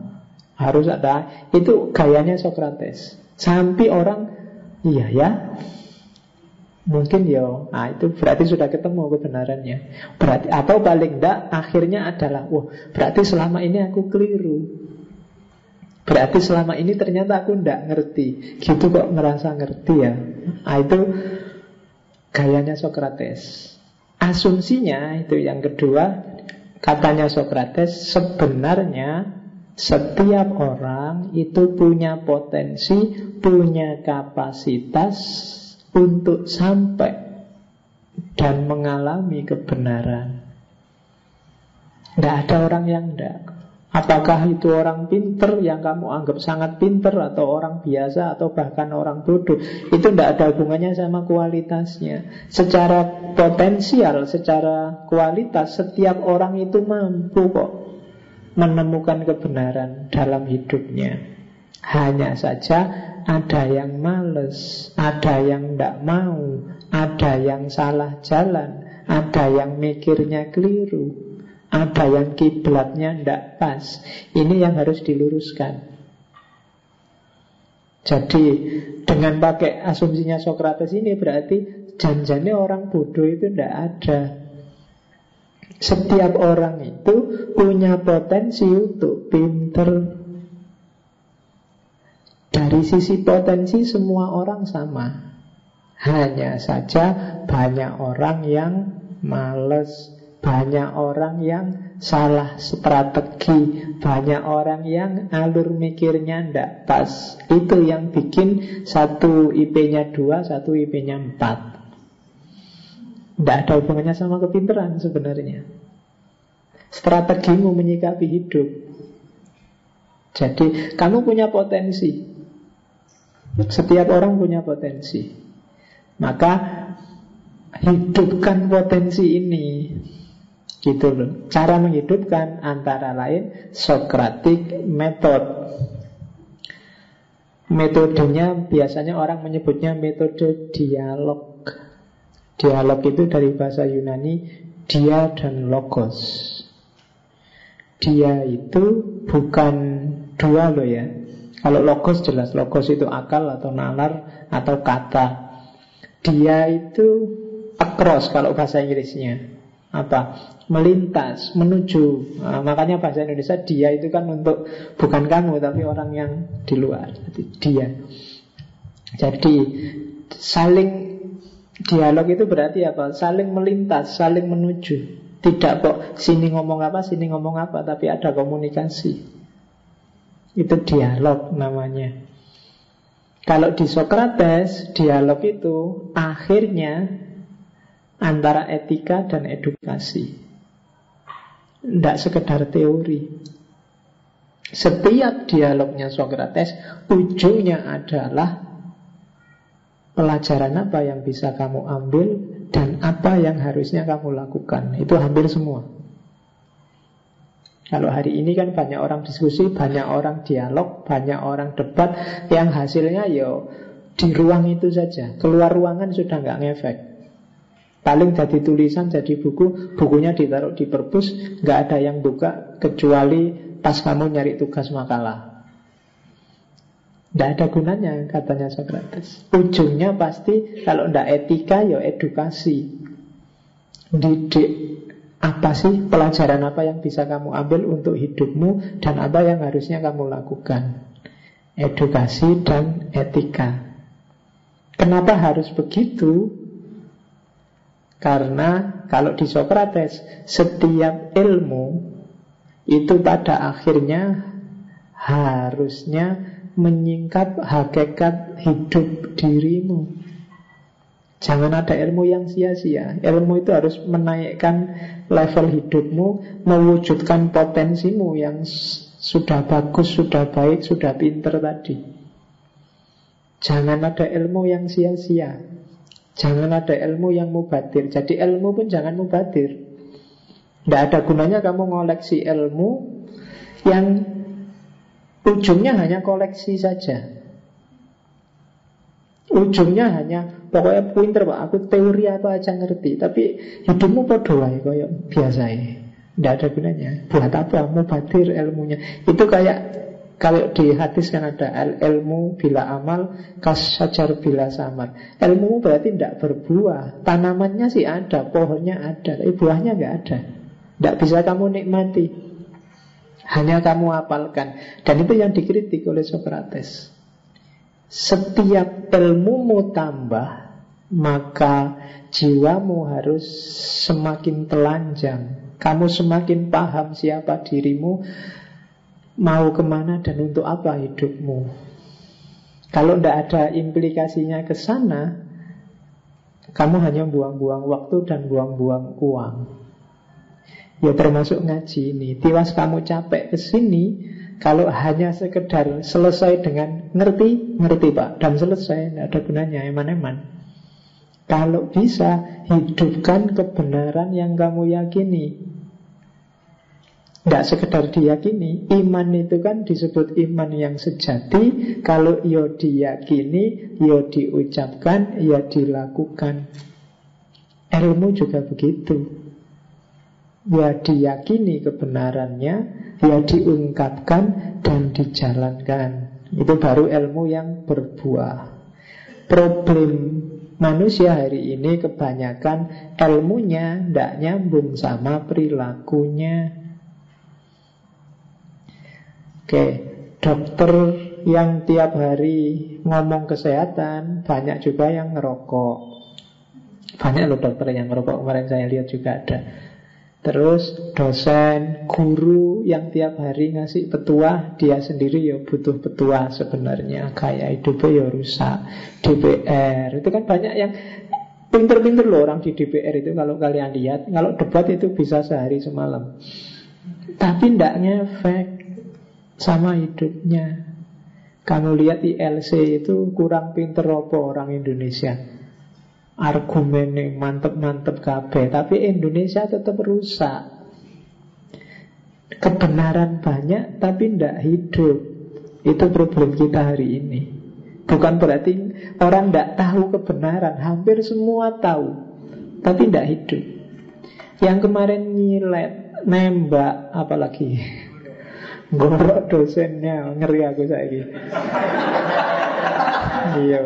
Harus ada Itu gayanya Socrates Sampai orang Iya ya Mungkin ya nah, Itu berarti sudah ketemu kebenarannya. Berarti Atau paling enggak Akhirnya adalah Wah berarti selama ini aku keliru. Berarti selama ini ternyata aku enggak ngerti. Gitu kok ngerasa ngerti ya. Nah, Itu Gayanya Socrates. Asumsinya itu yang kedua Katanya Socrates, sebenarnya setiap orang itu punya potensi, punya kapasitas untuk sampai dan mengalami kebenaran. Tidak ada orang yang tidak. Apakah itu orang pinter yang kamu anggap sangat pinter Atau orang biasa atau bahkan orang bodoh Itu tidak ada hubungannya sama kualitasnya Secara potensial, secara kualitas Setiap orang itu mampu kok Menemukan kebenaran dalam hidupnya Hanya saja ada yang males Ada yang tidak mau Ada yang salah jalan Ada yang mikirnya keliru ada yang kiblatnya tidak pas. Ini yang harus diluruskan. Jadi dengan pakai asumsinya Socrates ini berarti janjane orang bodoh itu tidak ada. Setiap orang itu punya potensi untuk pinter. Dari sisi potensi semua orang sama. Hanya saja banyak orang yang males banyak orang yang salah strategi Banyak orang yang alur mikirnya tidak pas. Itu yang bikin satu IP-nya dua, satu IP-nya empat. Tidak ada hubungannya sama kepinteran sebenarnya. Strategimu menyikapi hidup. Jadi kamu punya potensi Setiap orang punya potensi Maka hidupkan potensi ini Gitu loh. Cara menghidupkan antara lain Socratic method. Metodenya biasanya orang menyebutnya metode dialog. Dialog itu dari bahasa Yunani dia dan logos. Dia itu bukan dua loh ya. Kalau logos jelas logos itu akal atau nalar atau kata. Dia itu across kalau bahasa Inggrisnya. Apa? Melintas menuju. Nah, makanya bahasa Indonesia dia itu kan untuk bukan kamu tapi orang yang di luar dia. Jadi saling dialog itu berarti apa? Saling melintas saling menuju. Tidak kok sini ngomong apa, sini ngomong apa, tapi ada komunikasi. Itu dialog namanya. Kalau di Socrates, dialog itu akhirnya antara etika dan edukasi. Tidak sekedar teori. Setiap dialognya Socrates, ujungnya adalah pelajaran apa yang bisa kamu ambil dan apa yang harusnya kamu lakukan. Itu hampir semua. Kalau hari ini kan banyak orang diskusi, banyak orang dialog, banyak orang debat Yang hasilnya ya di ruang itu saja. Keluar ruangan sudah nggak ngefek. Paling jadi tulisan, jadi buku Bukunya ditaruh di perpus nggak ada yang buka Kecuali pas kamu nyari tugas makalah. Tidak ada gunanya katanya Socrates. Ujungnya pasti kalau tidak etika ya edukasi. Didik apa sih pelajaran apa yang bisa kamu ambil untuk hidupmu Dan apa yang harusnya kamu lakukan Edukasi dan etika Kenapa harus begitu? Karena kalau di Socrates Setiap ilmu Itu pada akhirnya Harusnya menyingkap hakikat hidup dirimu. Jangan ada ilmu yang sia-sia. Ilmu itu harus menaikkan level hidupmu, mewujudkan potensimu yang sudah bagus, sudah baik, sudah pinter tadi. Jangan ada ilmu yang sia-sia. Jangan ada ilmu yang mubadir. Jadi ilmu pun jangan mubadir. Tidak ada gunanya kamu ngoleksi ilmu yang Ujungnya hanya koleksi saja Ujungnya hanya Pokoknya pinter pak Aku teori apa aja ngerti Tapi hidupmu podo ya Kayak biasa ya Tidak ada gunanya Buat apa Mubadir ilmunya Itu kayak kalau di hadis kan ada ilmu bila amal kas sajar bila samar. Ilmu berarti tidak berbuah. Tanamannya sih ada, pohonnya ada, tapi buahnya nggak ada. Tidak bisa kamu nikmati. Hanya kamu apalkan Dan itu yang dikritik oleh Socrates Setiap ilmumu tambah Maka jiwamu harus semakin telanjang. Kamu semakin paham siapa dirimu Mau ke mana dan untuk apa hidupmu. Kalau tidak ada implikasinya ke sana Kamu hanya buang-buang waktu dan buang-buang uang. Ya termasuk ngaji ini. Tiwas kamu capek ke sini Kalau hanya sekedar selesai dengan Ngerti, ngerti pak. Dan selesai, tidak ada gunanya, eman-eman Kalau bisa Hidupkan kebenaran yang kamu yakini Tidak sekedar diyakini Iman itu kan disebut iman yang sejati Kalau yo diyakini Yo diucapkan Ya dilakukan Ilmu juga begitu ya diyakini kebenarannya, ya diungkapkan dan dijalankan. Itu baru ilmu yang berbuah. Problem manusia hari ini kebanyakan ilmunya tidak nyambung sama perilakunya. Oke, dokter yang tiap hari ngomong kesehatan banyak juga yang ngerokok. Banyak loh dokter yang ngerokok kemarin saya lihat juga ada. Terus dosen, guru yang tiap hari ngasih petua Dia sendiri ya butuh petua sebenarnya. Kayak hidupnya ya rusak. DPR Itu kan banyak yang Pinter-pinter loh orang di DPR itu Kalau kalian lihat. Kalau debat itu bisa sehari semalam. Tapi tidak ngefek Sama hidupnya. Kamu lihat ILC itu kurang pinter apa orang Indonesia argumennya mantep-mantep kabeh tapi Indonesia tetap rusak. Kebenaran banyak tapi tidak hidup. Itu problem kita hari ini. Bukan berarti orang tidak tahu kebenaran hampir semua tahu tapi tidak hidup. Yang kemarin nyilet nembak apalagi? Gorok dosennya ngeri aku saya iya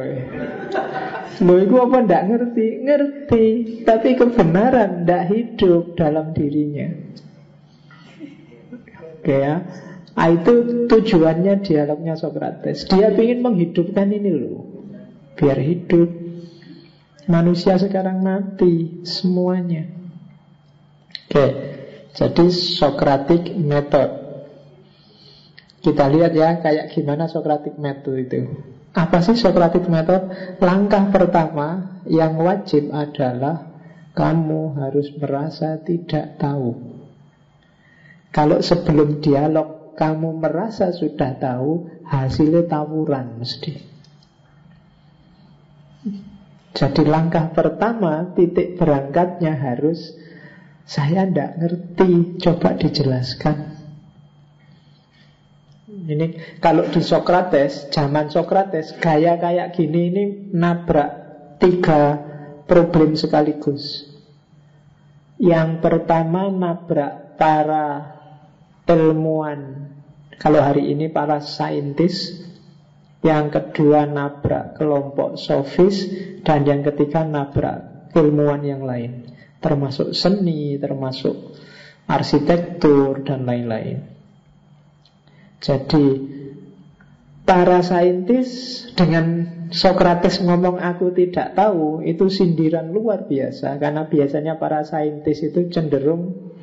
Loh itu apa ndak ngerti? Ngerti. Tapi kebenaran ndak hidup dalam dirinya. Oke ya. Nah, Itu tujuannya dialognya Socrates. Dia ingin menghidupkan ini loh Biar hidup. Manusia sekarang mati Semuanya. Oke, jadi Socratic method. Kita lihat ya kayak gimana Socratic method itu. Apa sih Socratic method? Langkah pertama yang wajib adalah kamu harus merasa tidak tahu. Kalau sebelum dialog kamu merasa sudah tahu, hasilnya tawuran mesti. Jadi langkah pertama titik berangkatnya harus saya tidak ngerti, coba dijelaskan. Ini kalau di Sokrates, zaman Sokrates, gaya kayak gini ini nabrak tiga problem sekaligus. Yang pertama nabrak para ilmuwan, kalau hari ini para saintis, yang kedua nabrak kelompok sofis, dan yang ketiga nabrak ilmuwan yang lain, termasuk seni, termasuk arsitektur dan lain-lain. Jadi para saintis dengan Sokrates ngomong aku tidak tahu itu sindiran luar biasa karena biasanya para saintis itu cenderung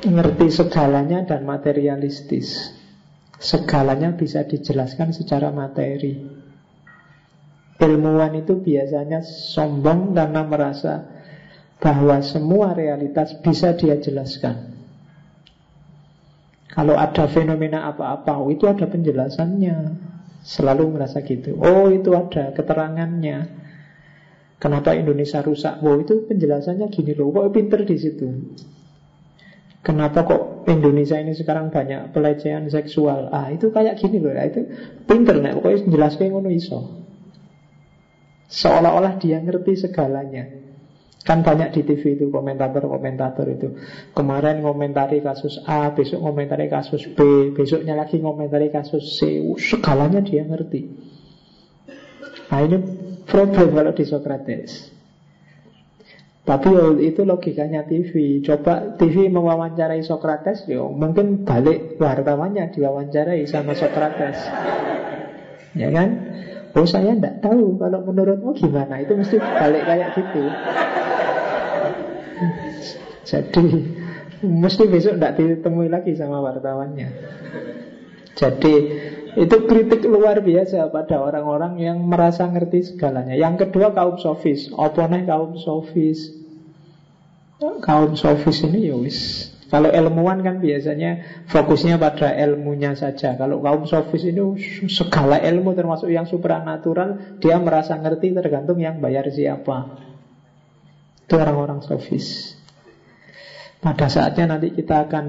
ngerti segalanya dan materialistis. Segalanya bisa dijelaskan secara materi. Ilmuwan itu biasanya sombong karena merasa bahwa semua realitas bisa dia jelaskan. Kalau ada fenomena apa-apa, oh, itu ada penjelasannya. Selalu merasa gitu. Oh, itu ada keterangannya. Kenapa Indonesia rusak? Oh, itu penjelasannya gini loh. Kok pinter di situ? Kenapa kok Indonesia ini sekarang banyak pelecehan seksual? Ah, itu kayak gini loh. Itu pinter nih. Pokoknya jelaskan ngono iso. Seolah-olah dia ngerti segalanya. Kan banyak di TV itu komentator-komentator itu. Kemarin ngomentari kasus A Besok ngomentari kasus B Besoknya lagi ngomentari kasus C. Segalanya dia ngerti. Nah ini problem kalau di Socrates. Tapi oh, itu logikanya TV Coba TV mewawancarai Socrates yo, Mungkin balik wartawannya diwawancarai sama Socrates. Ya kan? Oh saya tidak tahu Kalau menurutmu gimana. Itu mesti balik kayak gitu jadi mesti besok tidak ditemui lagi sama wartawannya. Jadi itu kritik luar biasa pada orang-orang yang merasa ngerti segalanya. Yang kedua kaum sofis, oponen kaum sofis. Kaum sofis ini ya wis. Kalau ilmuwan kan biasanya fokusnya pada ilmunya saja. Kalau kaum sofis ini segala ilmu termasuk yang supranatural, dia merasa ngerti tergantung yang bayar siapa. Itu orang-orang sofis. Pada saatnya nanti kita akan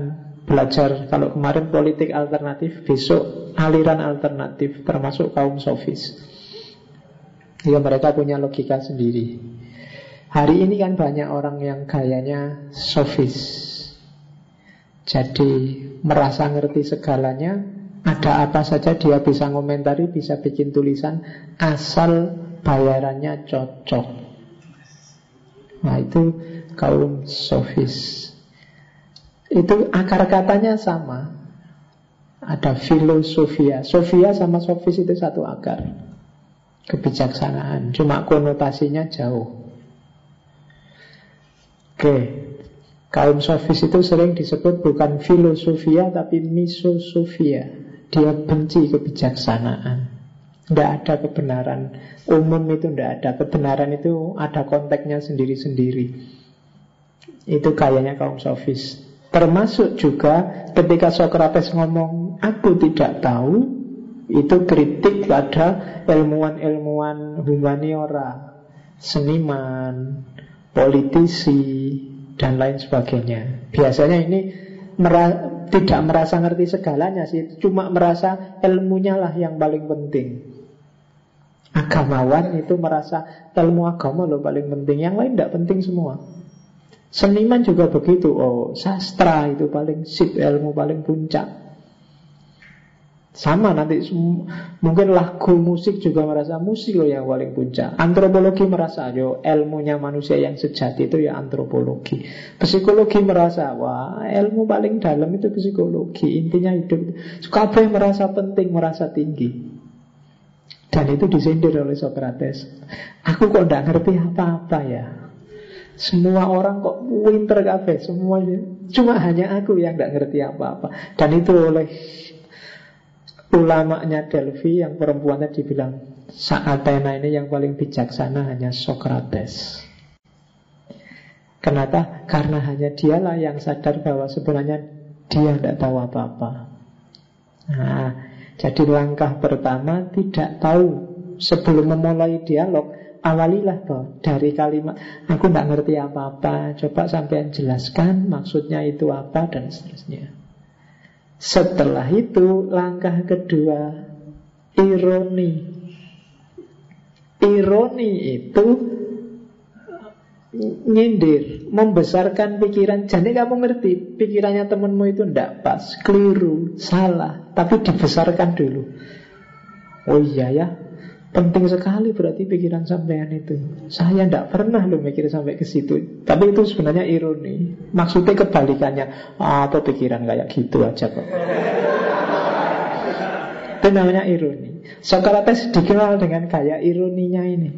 belajar Kalau kemarin politik alternatif Besok aliran alternatif Termasuk kaum sofis. Ya mereka punya logika sendiri. Hari ini kan banyak orang yang gayanya sofis. Jadi merasa ngerti segalanya Ada apa saja dia bisa ngomentari Bisa bikin tulisan Asal bayarannya cocok. Nah itu kaum sofis Itu akar katanya sama. Ada filosofia Sofia sama sofis itu satu akar. Kebijaksanaan. Cuma konotasinya jauh. Oke. Kaum sofis itu sering disebut bukan filosofia Tapi misosofia. Dia benci kebijaksanaan. Tidak ada kebenaran. Umum itu tidak ada. Kebenaran itu ada konteksnya sendiri-sendiri. Itu kayaknya kaum sofis. Termasuk juga ketika Socrates ngomong aku tidak tahu, itu kritik pada ilmuwan-ilmuwan humaniora, seniman, politisi, dan lain sebagainya. Biasanya ini mera tidak merasa ngerti segalanya sih, cuma merasa ilmunya lah yang paling penting. Agamawan itu merasa ilmu agama loh paling penting Yang lain tidak penting semua Seniman juga begitu. Oh sastra itu paling sip Ilmu paling puncak. Sama nanti Mungkin lagu musik juga merasa Musik loh yang paling puncak. Antropologi merasa yo ilmunya manusia yang sejati itu ya antropologi. Psikologi merasa Wah ilmu paling dalam itu psikologi. Intinya hidup Kabeh merasa penting Merasa tinggi. Dan itu disindir oleh Socrates. Aku kok tidak ngerti apa-apa ya Semua orang kok winter kafe semuanya. Cuma hanya aku yang tidak ngerti apa-apa. Dan itu oleh ulamanya Delphi yang perempuan tadi bilang saat Athena ini yang paling bijaksana hanya Socrates. Kenapa? Karena hanya dialah yang sadar bahwa sebenarnya dia tidak tahu apa-apa. Nah, jadi langkah pertama tidak tahu sebelum memulai dialog Awalilah toh dari kalimat Aku tidak ngerti apa-apa Coba sampai jelaskan maksudnya itu apa dan seterusnya Setelah itu langkah kedua Ironi Ironi itu nyindir, membesarkan pikiran. Jadi kamu ngerti, pikirannya temenmu itu tidak pas, keliru, salah, tapi dibesarkan dulu. Oh iya ya, Penting sekali berarti pikiran sampean itu. Saya tidak pernah lo mikir sampai ke situ. Tapi itu sebenarnya ironi. Maksudnya kebalikannya. Ah, atau pikiran kayak gitu aja kok. itu namanya ironi. Socrates dikenal dengan gaya ironinya ini.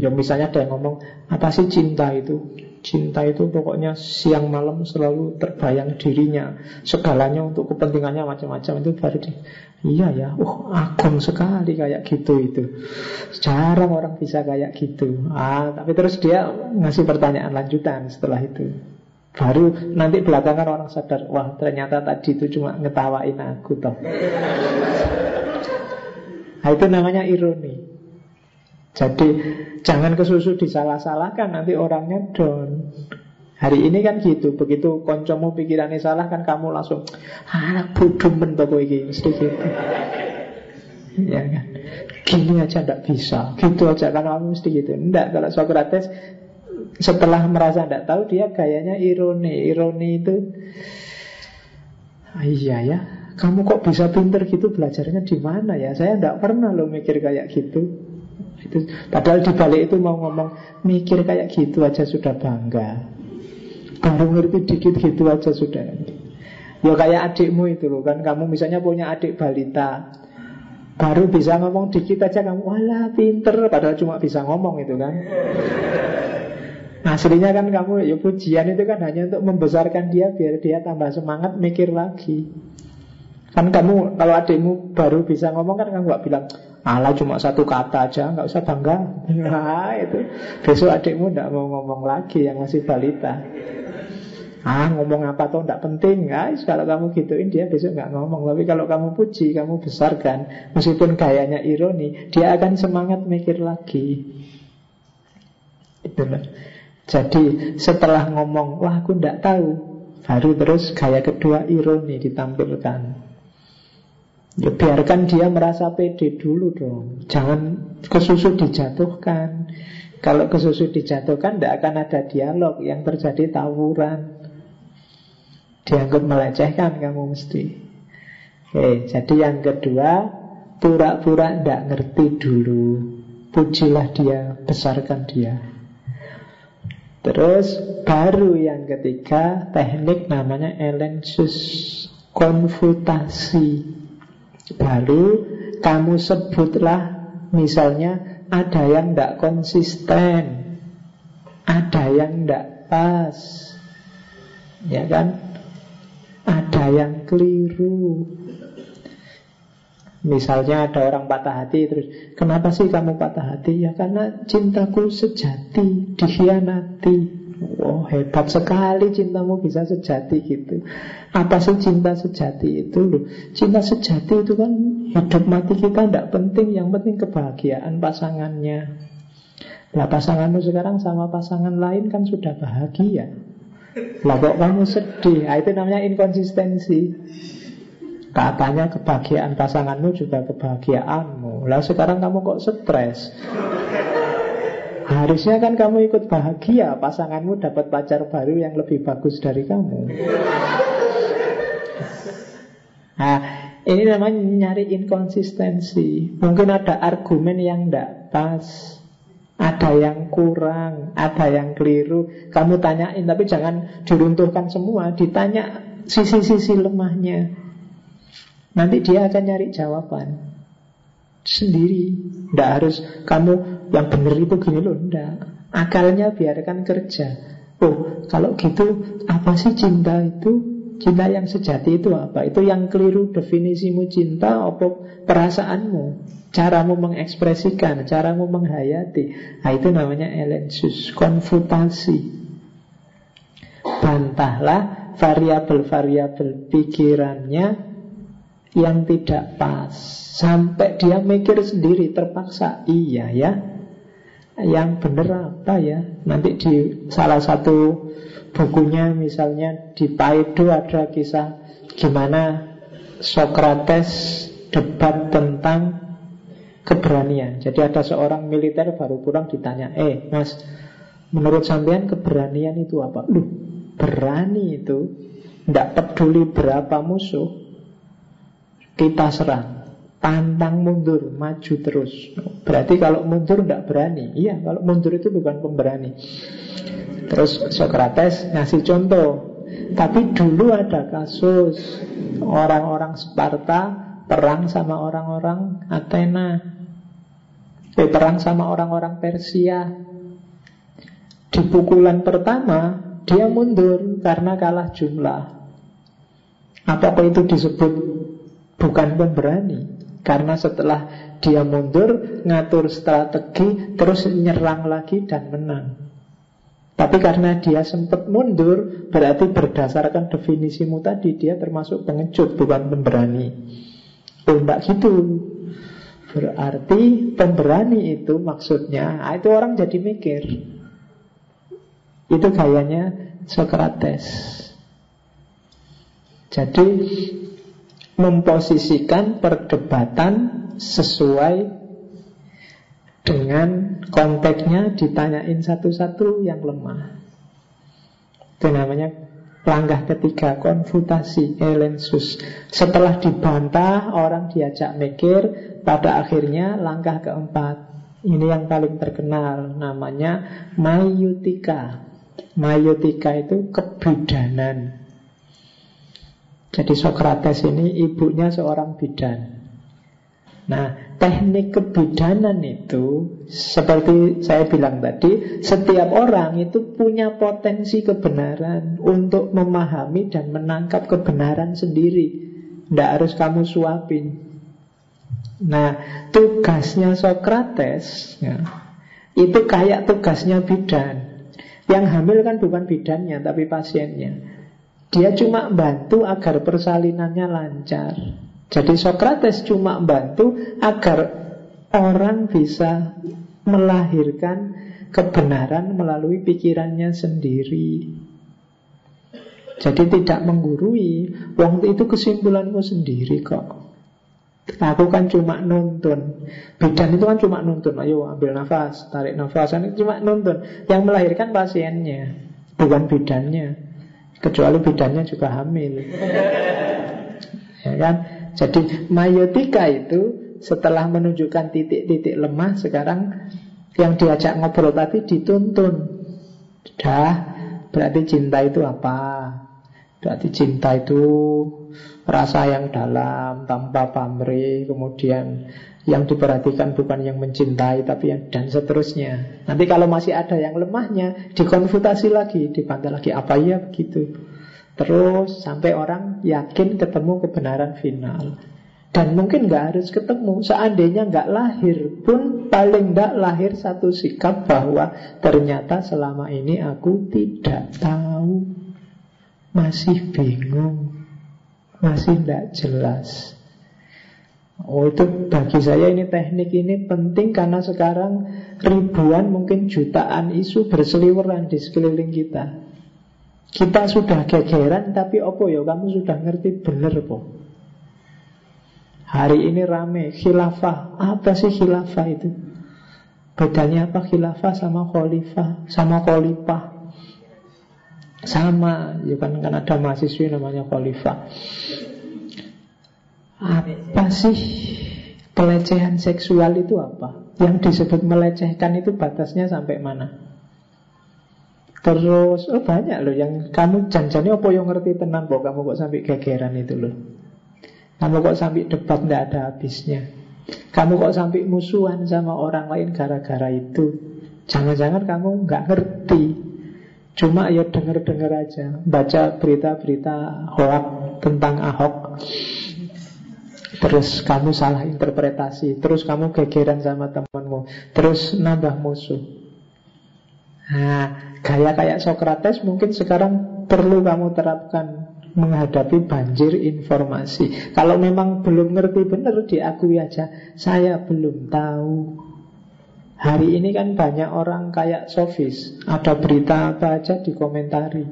Ya misalnya ada yang ngomong apa sih cinta itu? Cinta itu pokoknya siang malam selalu terbayang dirinya. Segalanya untuk kepentingannya macam-macam. Itu baru di, Iya ya, oh agung sekali kayak gitu itu. Jarang orang bisa kayak gitu. Ah, Tapi terus dia ngasih pertanyaan lanjutan setelah itu. Baru nanti belakangan orang sadar Wah ternyata tadi itu cuma ngetawain aku toh. Nah itu namanya ironi jadi jangan kesusu disalah-salahkan nanti orangnya down. Hari ini kan gitu, begitu koncomu pikirannya salah kan kamu langsung anak bodoh mentoko ini mesti gitu. ya kan? Gini aja ndak bisa, gitu aja kan kamu mesti gitu. Ndak kalau Socrates setelah merasa ndak tahu dia gayanya ironi. Ironi itu ah, iya ya, kamu kok bisa pinter gitu belajarnya di mana ya? Saya ndak pernah lo mikir kayak gitu. Itu, padahal di balik itu mau ngomong mikir kayak gitu aja sudah bangga. Baru ngerti dikit gitu aja sudah. Ya kayak adikmu itu loh kan Kamu misalnya punya adik balita Baru bisa ngomong dikit aja kamu Walah pinter Padahal cuma bisa ngomong itu kan Aslinya kan kamu ya pujian itu kan hanya untuk membesarkan dia Biar dia tambah semangat mikir lagi Kan kamu kalau adikmu baru bisa ngomong kan kamu gak bilang Allah cuma satu kata aja, nggak usah bangga. *laughs* Nah, itu besok adikmu tidak mau ngomong lagi yang masih balita. Ah, ngomong apa tuh tidak penting, guys. Kalau kamu gituin dia besok nggak ngomong. Tapi kalau kamu puji, kamu besarkan, meskipun gayanya ironi, dia akan semangat mikir lagi. Itulah. Jadi setelah ngomong, wah aku tidak tahu, baru terus gaya kedua ironi ditampilkan. Ya biarkan dia merasa pede dulu dong. Jangan kesusu dijatuhkan. Kalau kesusu dijatuhkan Tidak akan ada dialog. Yang terjadi tawuran. Dianggap melecehkan kamu mesti. Oke, jadi yang kedua Pura-pura tidak ngerti dulu. Pujilah dia Besarkan dia. Terus baru yang ketiga Teknik namanya elensus Konfutasi Lalu kamu sebutlah misalnya ada yang tidak konsisten, ada yang tidak pas, ya kan? Ada yang keliru. Misalnya ada orang patah hati terus Kenapa sih kamu patah hati? Ya karena cintaku sejati Dikhianati Oh hebat sekali cintamu bisa sejati gitu Apa sih cinta sejati itu loh Cinta sejati itu kan hidup mati kita tidak penting Yang penting kebahagiaan pasangannya. Lah pasanganmu sekarang sama pasangan lain kan sudah bahagia. Lah kok kamu sedih? Nah, Itu namanya inkonsistensi. Katanya kebahagiaan pasanganmu juga kebahagiaanmu. Lah sekarang kamu kok stres? Harusnya kan kamu ikut bahagia Pasanganmu dapat pacar baru yang lebih bagus dari kamu Nah ini namanya nyari inkonsistensi Mungkin ada argumen yang tidak pas Ada yang kurang Ada yang keliru Kamu tanyain tapi jangan diruntuhkan semua Ditanya sisi-sisi lemahnya Nanti dia akan nyari jawaban Sendiri Tidak harus kamu yang benar itu gini loh, enggak. Akalnya biarkan kerja. Oh, kalau gitu apa sih cinta itu? Cinta yang sejati itu apa? Itu yang keliru definisimu cinta apa perasaanmu? Caramu mengekspresikan, caramu menghayati. Nah, itu namanya elensus, konfutasi. Bantahlah variabel-variabel pikirannya yang tidak pas. Sampai dia mikir sendiri terpaksa. Iya ya. Yang benar apa ya? Nanti di salah satu bukunya misalnya di Paido ada kisah gimana Socrates debat tentang keberanian. Jadi ada seorang militer baru pulang ditanya, eh mas, menurut sampean keberanian itu apa? Lu berani itu tidak peduli berapa musuh, kita serang, pantang mundur, maju terus. Berarti kalau mundur tidak berani. Iya, kalau mundur itu bukan pemberani. Terus Socrates ngasih contoh. Tapi dulu ada kasus Orang-orang Sparta Perang sama orang-orang Athena. Eh, Perang sama orang-orang Persia. Di pukulan pertama Dia mundur karena kalah jumlah. Apakah itu disebut Bukan pemberani? Karena setelah dia mundur Ngatur strategi Terus nyerang lagi dan menang tapi karena dia sempat mundur, berarti berdasarkan definisimu tadi, dia termasuk pengecut, bukan pemberani. Oh, enggak gitu. Berarti pemberani itu maksudnya, nah itu orang jadi mikir. Itu gayanya Socrates. Jadi memposisikan perdebatan sesuai dengan konteksnya ditanyain satu-satu yang lemah. Itu namanya langkah ketiga konfutasi elensus. Setelah dibantah orang diajak mikir, pada akhirnya langkah keempat. Ini yang paling terkenal namanya mayutika. Mayutika itu kebidanan. Jadi Socrates ini ibunya seorang bidan. Nah, teknik kebidanan itu seperti saya bilang tadi, setiap orang itu punya potensi kebenaran untuk memahami dan menangkap kebenaran sendiri. Tidak harus kamu suapin. Nah, tugasnya Socrates ya, itu kayak tugasnya bidan. Yang hamil kan bukan bidannya, tapi pasiennya. Dia cuma bantu agar persalinannya lancar. Jadi Socrates cuma bantu agar orang bisa melahirkan kebenaran melalui pikirannya sendiri. Jadi tidak menggurui. Waktu itu kesimpulanmu sendiri kok. Aku kan cuma nonton. Bidan itu kan cuma nonton. Ayo ambil nafas, tarik nafas. Ini cuma nonton. Yang melahirkan pasiennya, bukan bidannya. Kecuali bidannya juga hamil. *laughs* ya kan? Jadi mayotika itu setelah menunjukkan titik-titik lemah sekarang yang diajak ngobrol tadi dituntun. Dah, berarti cinta itu apa? Berarti cinta itu rasa yang dalam tanpa pamrih, kemudian yang diperhatikan bukan yang mencintai tapi yang dan seterusnya. Nanti kalau masih ada yang lemahnya dikonfutasi lagi, dibantah lagi apa ya begitu. Terus sampai orang yakin ketemu kebenaran final. Dan mungkin nggak harus ketemu Seandainya nggak lahir pun Paling nggak lahir satu sikap bahwa Ternyata selama ini aku tidak tahu. Masih bingung Masih tidak jelas. Oh itu bagi saya ini teknik ini penting karena sekarang ribuan mungkin jutaan isu berseliweran di sekeliling kita. Kita sudah gegeran tapi opo ya kamu sudah ngerti bener po. Hari ini rame khilafah. Apa sih khilafah itu? Bedanya apa khilafah sama khalifah sama khalifah? Sama, ya kan kan ada mahasiswi namanya khalifah. Apa sih pelecehan seksual itu apa? Yang disebut melecehkan itu batasnya sampai mana? Terus oh banyak loh yang kamu janjani apa yang ngerti tenang kok kamu kok sampai gegeran itu loh. Kamu kok sampai debat tidak ada habisnya. Kamu kok sampai musuhan sama orang lain gara-gara itu. Jangan-jangan kamu nggak ngerti. Cuma ya denger-denger aja. Baca berita-berita hoax tentang Ahok. Terus kamu salah interpretasi. Terus kamu gegeran sama temanmu. Terus nambah musuh. Nah, gaya kayak Sokrates mungkin sekarang perlu kamu terapkan menghadapi banjir informasi. Kalau memang belum ngerti benar diakui aja, saya belum tahu. Hari ini kan banyak orang kayak sofis, ada berita apa aja dikomentari.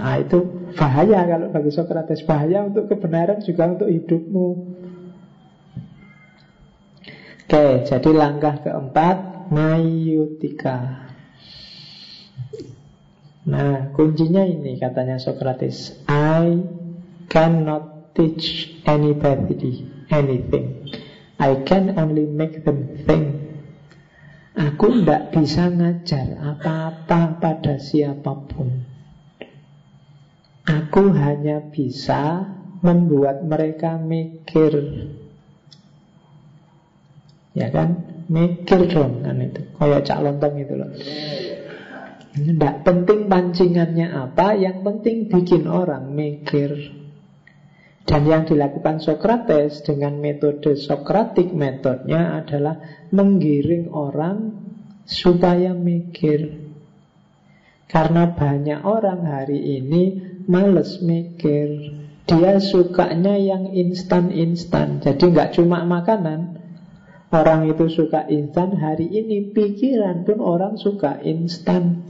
Nah itu bahaya kalau bagi Sokrates Bahaya untuk kebenaran juga untuk hidupmu Oke, jadi langkah keempat Mayutika Nah, kuncinya ini katanya Socrates. I cannot teach anybody anything. I can only make them think. Aku tidak bisa ngajar apa-apa pada siapa pun. Aku hanya bisa membuat mereka mikir. Ya kan? Mikir dong kan itu. Kayak cak lontong itu loh. Tidak penting pancingannya apa, yang penting bikin orang mikir. Dan yang dilakukan Sokrates dengan metode Sokratik metodenya adalah menggiring orang supaya mikir. Karena banyak orang hari ini males mikir. Dia sukanya yang instan-instan. Jadi nggak cuma makanan. Orang itu suka instan, hari ini pikiran pun orang suka instan.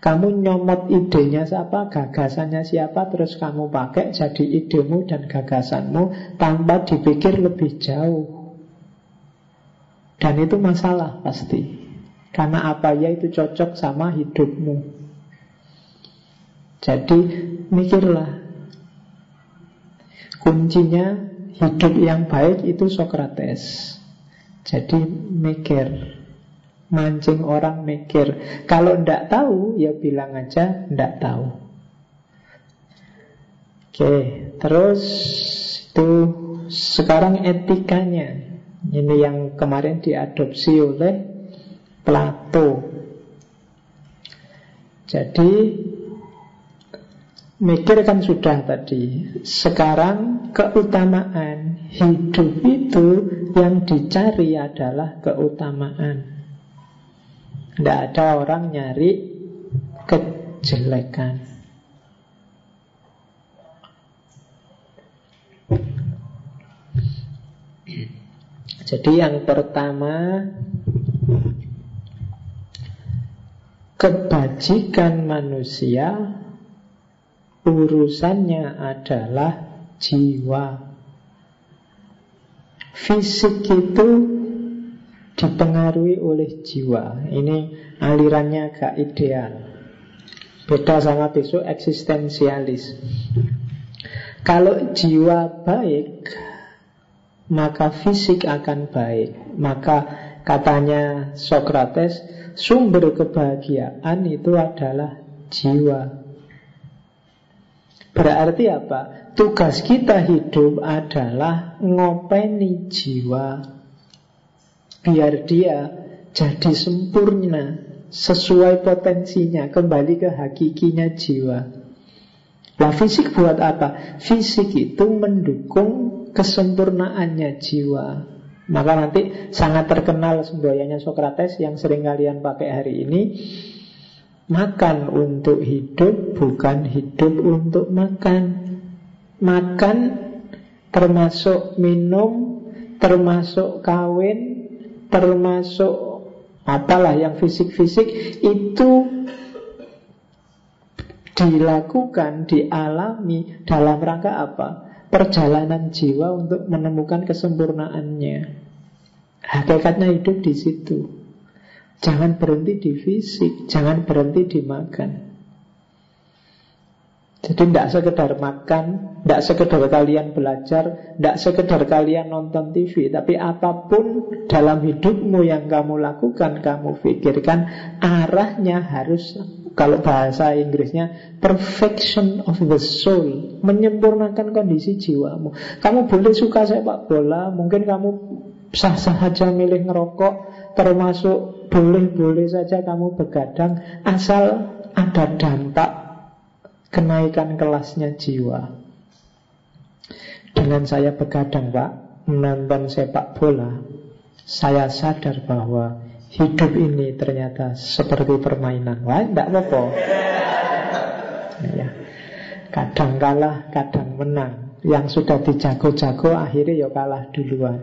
Kamu nyomot idenya siapa, gagasannya siapa, terus kamu pakai jadi idemu dan gagasanmu tanpa dipikir lebih jauh. Dan itu masalah pasti. Karena apa ya itu cocok sama hidupmu. Jadi mikirlah. Kuncinya hidup yang baik itu Sokrates. Jadi mikir. Mancing orang mikir Kalau ndak tahu ya bilang aja ndak tahu. Oke Terus itu Sekarang etikanya. Ini yang kemarin diadopsi oleh Plato. Jadi Mikir kan sudah tadi. Sekarang keutamaan Hidup itu yang dicari adalah keutamaan tidak ada orang nyari kejelekan. Jadi yang pertama Kebajikan manusia Urusannya adalah jiwa Fisik itu dipengaruhi oleh jiwa. Ini alirannya agak ideal. Beda sama besok eksistensialis. Kalau jiwa baik, maka fisik akan baik. Maka katanya Socrates, sumber kebahagiaan itu adalah jiwa. Berarti apa? Tugas kita hidup adalah ngopeni jiwa biar dia jadi sempurna sesuai potensinya kembali ke hakikinya jiwa. Nah fisik buat apa? Fisik itu mendukung kesempurnaannya jiwa. Maka nanti sangat terkenal semboyannya Sokrates yang sering kalian pakai hari ini. Makan untuk hidup bukan hidup untuk makan. Makan termasuk minum, termasuk kawin, termasuk apalah yang fisik-fisik itu dilakukan, dialami dalam rangka apa? Perjalanan jiwa untuk menemukan kesempurnaannya. Hakikatnya hidup di situ. Jangan berhenti di fisik, jangan berhenti di makan. Jadi tidak sekedar makan, tidak sekedar kalian belajar, tidak sekedar kalian nonton TV, tapi apa pun dalam hidupmu yang kamu lakukan, kamu pikirkan arahnya harus Kalau bahasa Inggrisnya Perfection of the soul. Menyempurnakan kondisi jiwamu. Kamu boleh suka sepak bola Mungkin kamu sah-sah saja milih ngerokok Termasuk boleh-boleh saja kamu begadang Asal ada dampak Kenaikan kelasnya jiwa Dengan saya begadang pak Menonton sepak bola Saya sadar bahwa hidup ini ternyata seperti permainan. Wah, tidak apa-apa. Ya. Kadang kalah, kadang menang. Yang sudah dijago-jago akhirnya ya kalah duluan.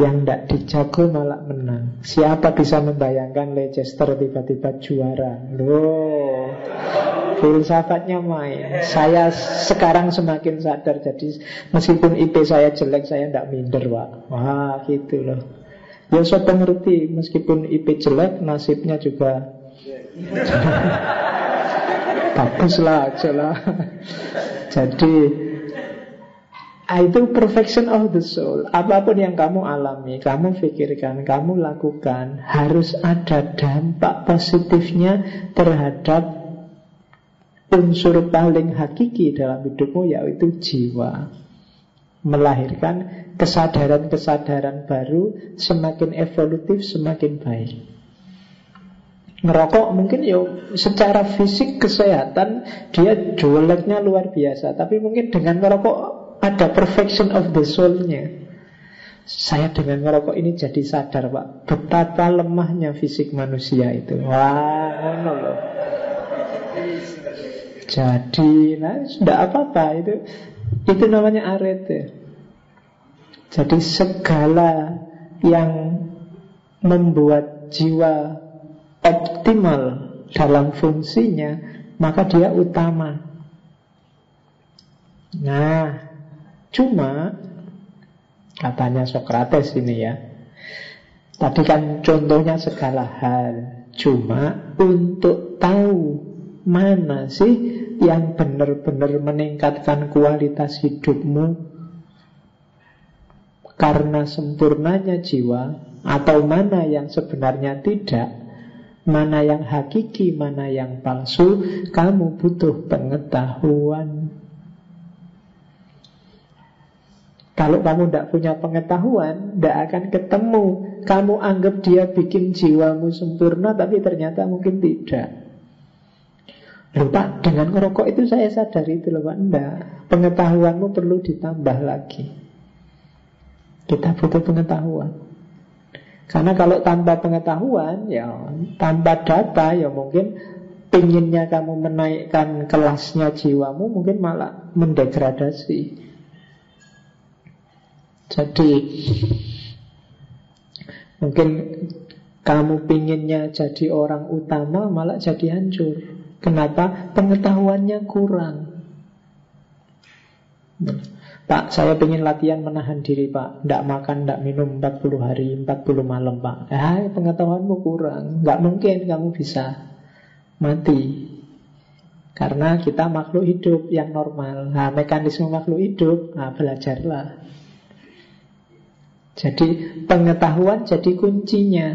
Yang tidak dijago malah menang. Siapa bisa membayangkan Leicester tiba-tiba juara? Loh, filsafatnya main. Saya sekarang semakin sadar. Jadi meskipun IP saya jelek, saya tidak minder, Pak. Wah, gitu loh. Ya saya pengerti Meskipun IP jelek Nasibnya juga *laughs* Baguslah aja lah Jadi ah, Itu perfection of the soul Apa pun yang kamu alami Kamu pikirkan, kamu lakukan Harus ada dampak positifnya Terhadap Unsur paling hakiki dalam hidupmu Yaitu jiwa Melahirkan kesadaran-kesadaran baru semakin evolutif, semakin baik. Ngerokok mungkin ya secara fisik kesehatan dia jeleknya luar biasa, tapi mungkin dengan ngerokok ada perfection of the soul-nya. Saya dengan ngerokok ini jadi sadar Pak Betapa lemahnya fisik manusia itu Wah, loh Jadi, nah, sudah apa-apa itu Itu namanya arete jadi segala yang membuat jiwa optimal dalam fungsinya, maka dia utama. Nah, cuma katanya Sokrates ini ya. Tadi kan contohnya segala hal. Cuma untuk tahu mana sih yang benar-benar meningkatkan kualitas hidupmu karena sempurnanya jiwa atau mana yang sebenarnya tidak, mana yang hakiki, mana yang palsu, kamu butuh pengetahuan. Kalau kamu tidak punya pengetahuan, tidak akan ketemu. Kamu anggap dia bikin jiwamu sempurna, tapi ternyata mungkin tidak. Loh dengan ngerokok itu saya sadar itu loh Pak. Pengetahuanmu perlu ditambah lagi. Kita butuh pengetahuan. Karena kalau tanpa pengetahuan, ya tanpa data, ya mungkin pinginnya kamu menaikkan kelasnya jiwamu, mungkin malah mendegradasi. Jadi mungkin kamu pinginnya jadi orang utama malah jadi hancur. Kenapa? Pengetahuannya kurang. Pak, saya ingin latihan menahan diri, Pak. Tidak makan, tidak minum 40 hari, 40 malam, Pak. Eh, pengetahuanmu kurang. Nggak mungkin kamu bisa mati. Karena kita makhluk hidup yang normal. Nah, mekanisme makhluk hidup, nah, belajarlah. Jadi pengetahuan jadi kuncinya.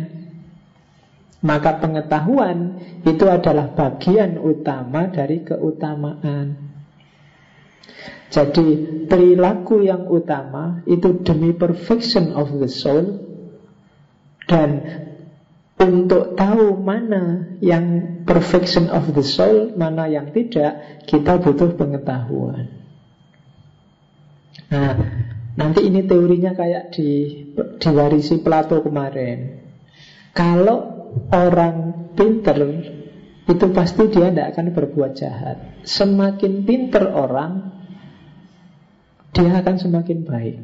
Maka pengetahuan itu adalah bagian utama dari keutamaan. Jadi perilaku yang utama itu demi perfection of the soul dan untuk tahu mana yang perfection of the soul, mana yang tidak, kita butuh pengetahuan. Nah, nanti ini teorinya kayak di diwarisi Plato kemarin. Kalau orang pinter itu pasti dia tidak akan berbuat jahat. Semakin pinter orang, dia akan semakin baik.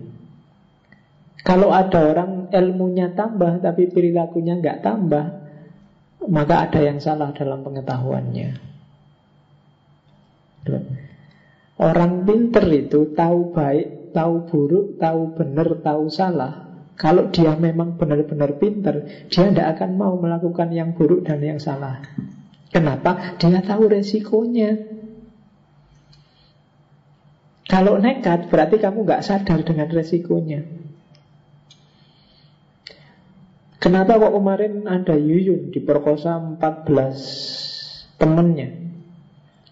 Kalau ada orang ilmunya tambah tapi perilakunya nggak tambah, maka ada yang salah dalam pengetahuannya. Orang pinter itu tahu baik, tahu buruk, tahu benar, tahu salah. Kalau dia memang benar-benar pinter, dia tidak akan mau melakukan yang buruk dan yang salah. Kenapa? Dia tahu resikonya. Kalau nekat berarti kamu nggak sadar dengan resikonya. Kenapa kok kemarin ada Yuyun diperkosa 14 temennya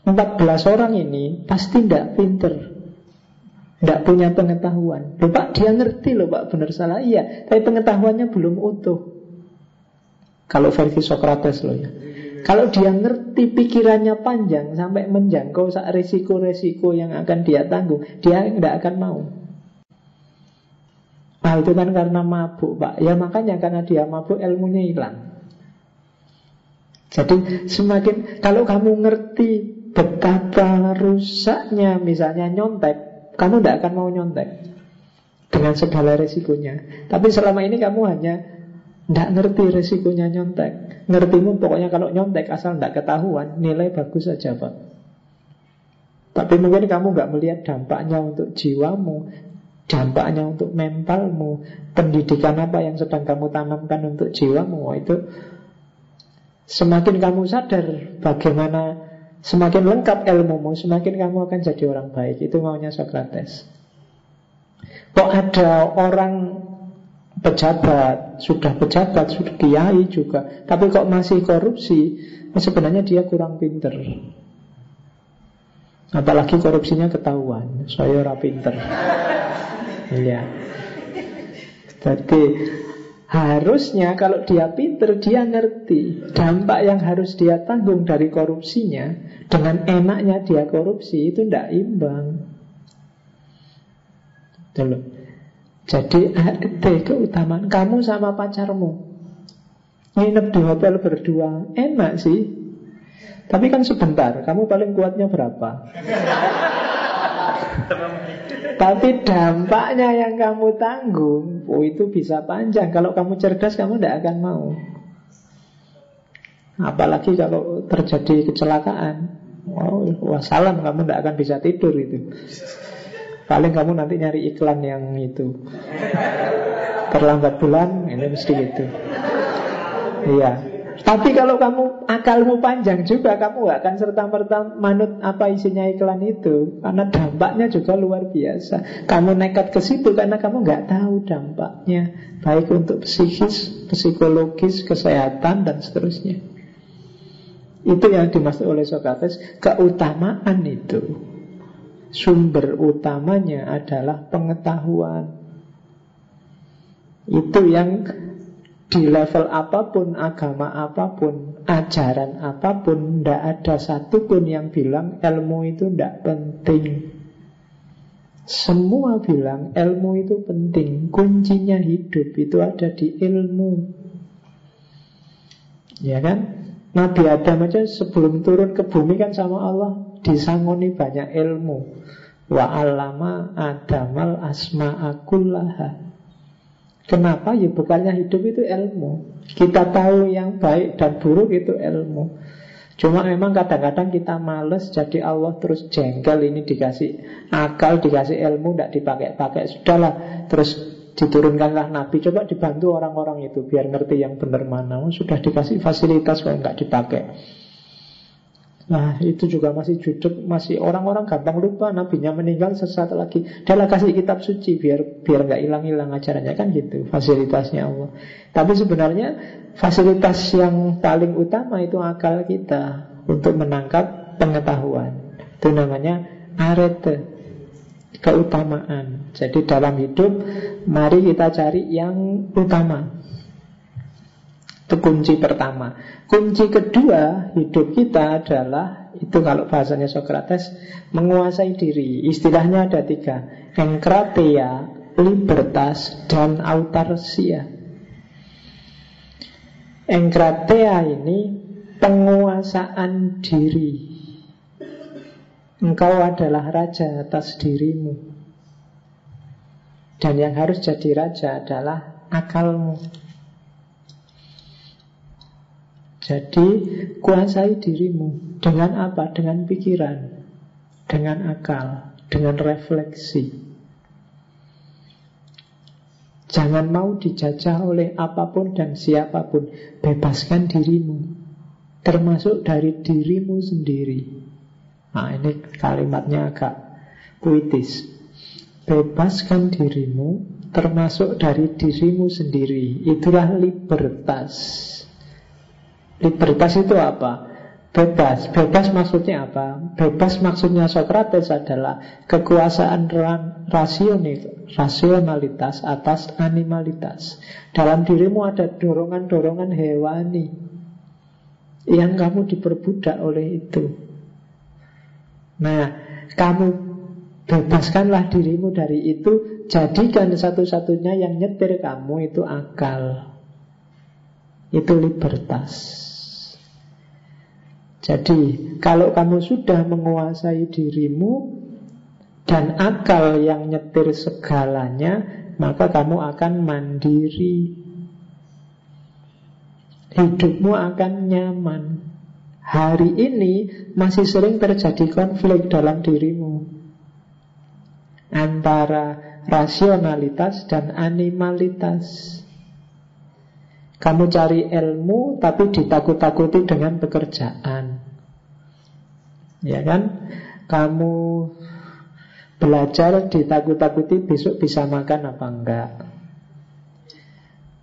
14 orang ini pasti tidak pinter Tidak punya pengetahuan. Loh Pak dia ngerti loh Pak benar salah. Iya tapi pengetahuannya belum utuh. Kalau versi Socrates loh ya. Kalau dia ngerti pikirannya panjang sampai menjangkau resiko-resiko yang akan dia tanggung, dia tidak akan mau. Nah itu kan karena mabuk pak. Ya makanya karena dia mabuk ilmunya hilang. Jadi semakin Kalau kamu ngerti betapa rusaknya misalnya nyontek, kamu tidak akan mau nyontek dengan segala resikonya. Tapi selama ini kamu hanya tidak ngerti resikonya nyontek. Ngertimu pokoknya kalau nyontek asal tidak ketahuan, nilai bagus saja pak. Tapi mungkin kamu nggak melihat dampaknya untuk jiwamu, dampaknya untuk mentalmu, pendidikan apa yang sedang kamu tanamkan untuk jiwamu. Itu semakin kamu sadar bagaimana Semakin lengkap ilmumu, semakin kamu akan jadi orang baik. Itu maunya Socrates. Kok ada orang pejabat, sudah pejabat, sudah kiai juga, tapi kok masih korupsi, sebenarnya dia kurang pinter. Apalagi korupsinya ketahuan, saya ora pinter. *laughs* Iya. Jadi Harusnya kalau dia pinter Dia ngerti Dampak yang harus dia tanggung dari korupsinya. Dengan enaknya dia korupsi Itu tidak imbang. Dulu. Jadi ada keutamaan Kamu sama pacarmu. Nginep di hotel berdua Enak sih. Tapi kan sebentar Kamu paling kuatnya berapa? *laughs* Tapi dampaknya yang kamu tanggung Oh itu bisa panjang. Kalau kamu cerdas kamu tidak akan mau. Apalagi kalau terjadi kecelakaan. Oh, wassalam kamu tidak akan bisa tidur itu. Paling kamu nanti nyari iklan yang itu. Terlambat bulan Ini mesti gitu Iya tapi kalau kamu akalmu panjang juga Kamu gak akan serta-merta manut apa isinya iklan itu. Karena dampaknya juga luar biasa. Kamu nekat ke situ karena kamu gak tahu dampaknya. Baik untuk psikis, psikologis, kesehatan dan seterusnya. Itu yang dimaksud oleh Socrates. Keutamaan itu Sumber utamanya adalah pengetahuan. Itu yang di level apa pun, agama apa pun, ajaran apa pun, tidak ada satupun yang bilang ilmu itu tidak penting. Semua bilang ilmu itu penting. Kuncinya hidup itu ada di ilmu. Ya kan? Nabi Adam aja sebelum turun ke bumi kan sama Allah disangoni banyak ilmu. Wa alama adamal asma'akullaha Kenapa? Ya bukannya hidup itu ilmu. Kita tahu yang baik dan buruk itu ilmu. Cuma memang kadang-kadang kita males Jadi Allah terus jengkel ini dikasih akal, dikasih ilmu Tidak dipakai-pakai Sudahlah Terus diturunkanlah Nabi. Coba dibantu orang-orang itu Biar ngerti yang benar mana. Oh, Sudah dikasih fasilitas kalau nggak dipakai Nah itu juga masih judek Masih orang-orang gampang lupa Nabinya meninggal sesaat lagi. Dia kasih kitab suci Biar biar nggak hilang-hilang acaranya Kan gitu fasilitasnya Allah. Tapi sebenarnya fasilitas yang paling utama Itu akal kita Untuk menangkap pengetahuan. Itu namanya arete Keutamaan. Jadi dalam hidup Mari kita cari yang utama itu kunci pertama. Kunci kedua hidup kita adalah itu kalau bahasanya Socrates menguasai diri. Istilahnya ada tiga: enkratia, libertas, dan autarsia. Enkratia ini penguasaan diri. Engkau adalah raja atas dirimu. Dan yang harus jadi raja adalah akalmu. Jadi kuasai dirimu Dengan apa? Dengan pikiran Dengan akal Dengan refleksi. Jangan mau dijajah oleh apa pun dan siapa pun. Bebaskan dirimu Termasuk dari dirimu sendiri. Nah ini kalimatnya agak puitis. Bebaskan dirimu Termasuk dari dirimu sendiri. Itulah libertas Libertas itu apa? Bebas, bebas maksudnya apa? Bebas maksudnya Sokrates adalah kekuasaan rasionalitas atas animalitas. Dalam dirimu ada dorongan-dorongan hewani yang kamu diperbudak oleh itu. Nah, kamu bebaskanlah dirimu dari itu, jadikan satu-satunya yang nyetir kamu itu akal. Itu libertas. Jadi kalau kamu sudah menguasai dirimu dan akal yang nyetir segalanya, maka kamu akan mandiri. Hidupmu akan nyaman. Hari ini masih sering terjadi konflik dalam dirimu antara rasionalitas dan animalitas. Kamu cari ilmu tapi ditakut-takuti dengan pekerjaan. Ya kan? Kamu belajar ditakut-takuti besok bisa makan apa enggak.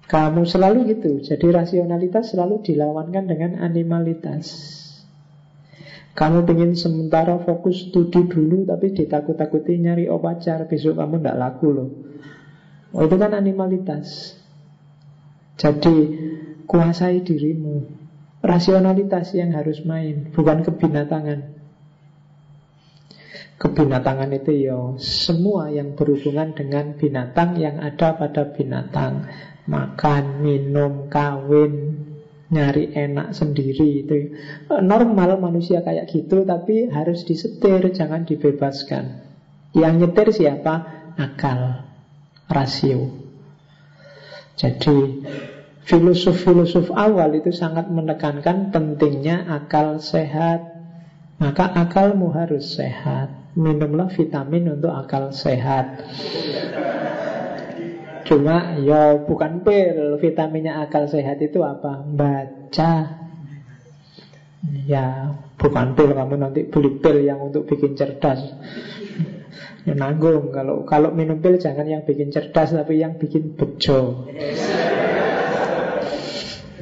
Kamu selalu gitu. Jadi rasionalitas selalu dilawankan dengan animalitas. Kamu ingin sementara fokus studi dulu tapi ditakut-takuti nyari opacar besok kamu tidak laku loh. Oh itu kan animalitas. Jadi kuasai dirimu Rasionalitas yang harus main Bukan kebinatangan Kebinatangan itu ya Semua yang berhubungan dengan binatang Yang ada pada binatang Makan, minum, kawin Nyari enak sendiri itu Normal manusia kayak gitu Tapi harus disetir Jangan dibebaskan Yang nyetir siapa? Akal Rasio jadi filosof-filosof awal itu sangat menekankan pentingnya akal sehat. Maka akalmu harus sehat. Minumlah vitamin untuk akal sehat. Cuma ya bukan pil Vitaminnya akal sehat itu apa? Baca Ya bukan pil Kamu nanti beli pil yang untuk bikin cerdas Ya nanggung kalau kalau minum pil jangan yang bikin cerdas tapi yang bikin bejo.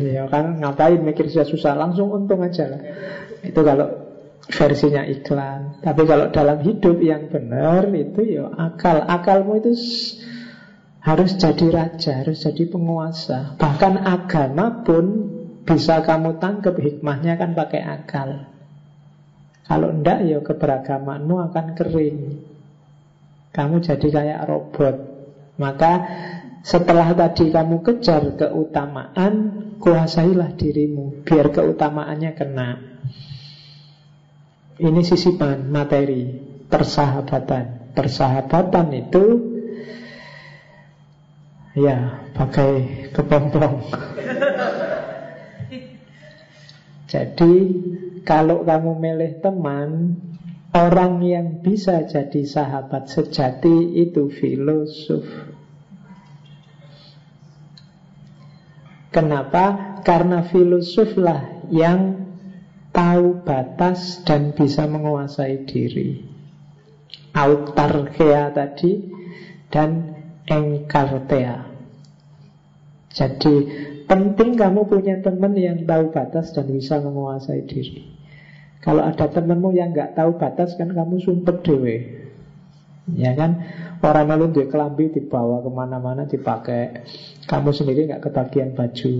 Ya kan ngapain mikir susah-susah langsung untung aja lah. Itu kalau versinya iklan. Tapi kalau dalam hidup yang benar itu ya akal. Akalmu itu harus jadi raja, harus jadi penguasa. Bahkan agama pun bisa kamu tangkap hikmahnya kan pakai akal. Kalau enggak ya keberagamanmu akan kering. Kamu jadi kayak robot Maka setelah tadi kamu kejar keutamaan Kuasailah dirimu Biar keutamaannya kena Ini sisipan materi Persahabatan Persahabatan itu Ya pakai kepompong *laughs* Jadi kalau kamu milih teman Orang yang bisa jadi sahabat sejati itu filosof. Kenapa? Karena filosoflah yang tahu batas dan bisa menguasai diri. Autarkea tadi dan engkartea. Jadi penting kamu punya teman yang tahu batas dan bisa menguasai diri. Kalau ada temenmu yang nggak tahu batas kan kamu sumpet dewe. Ya kan? Orang lalu dia kelambi dibawa ke mana-mana dipakai. Kamu sendiri nggak kebagian baju.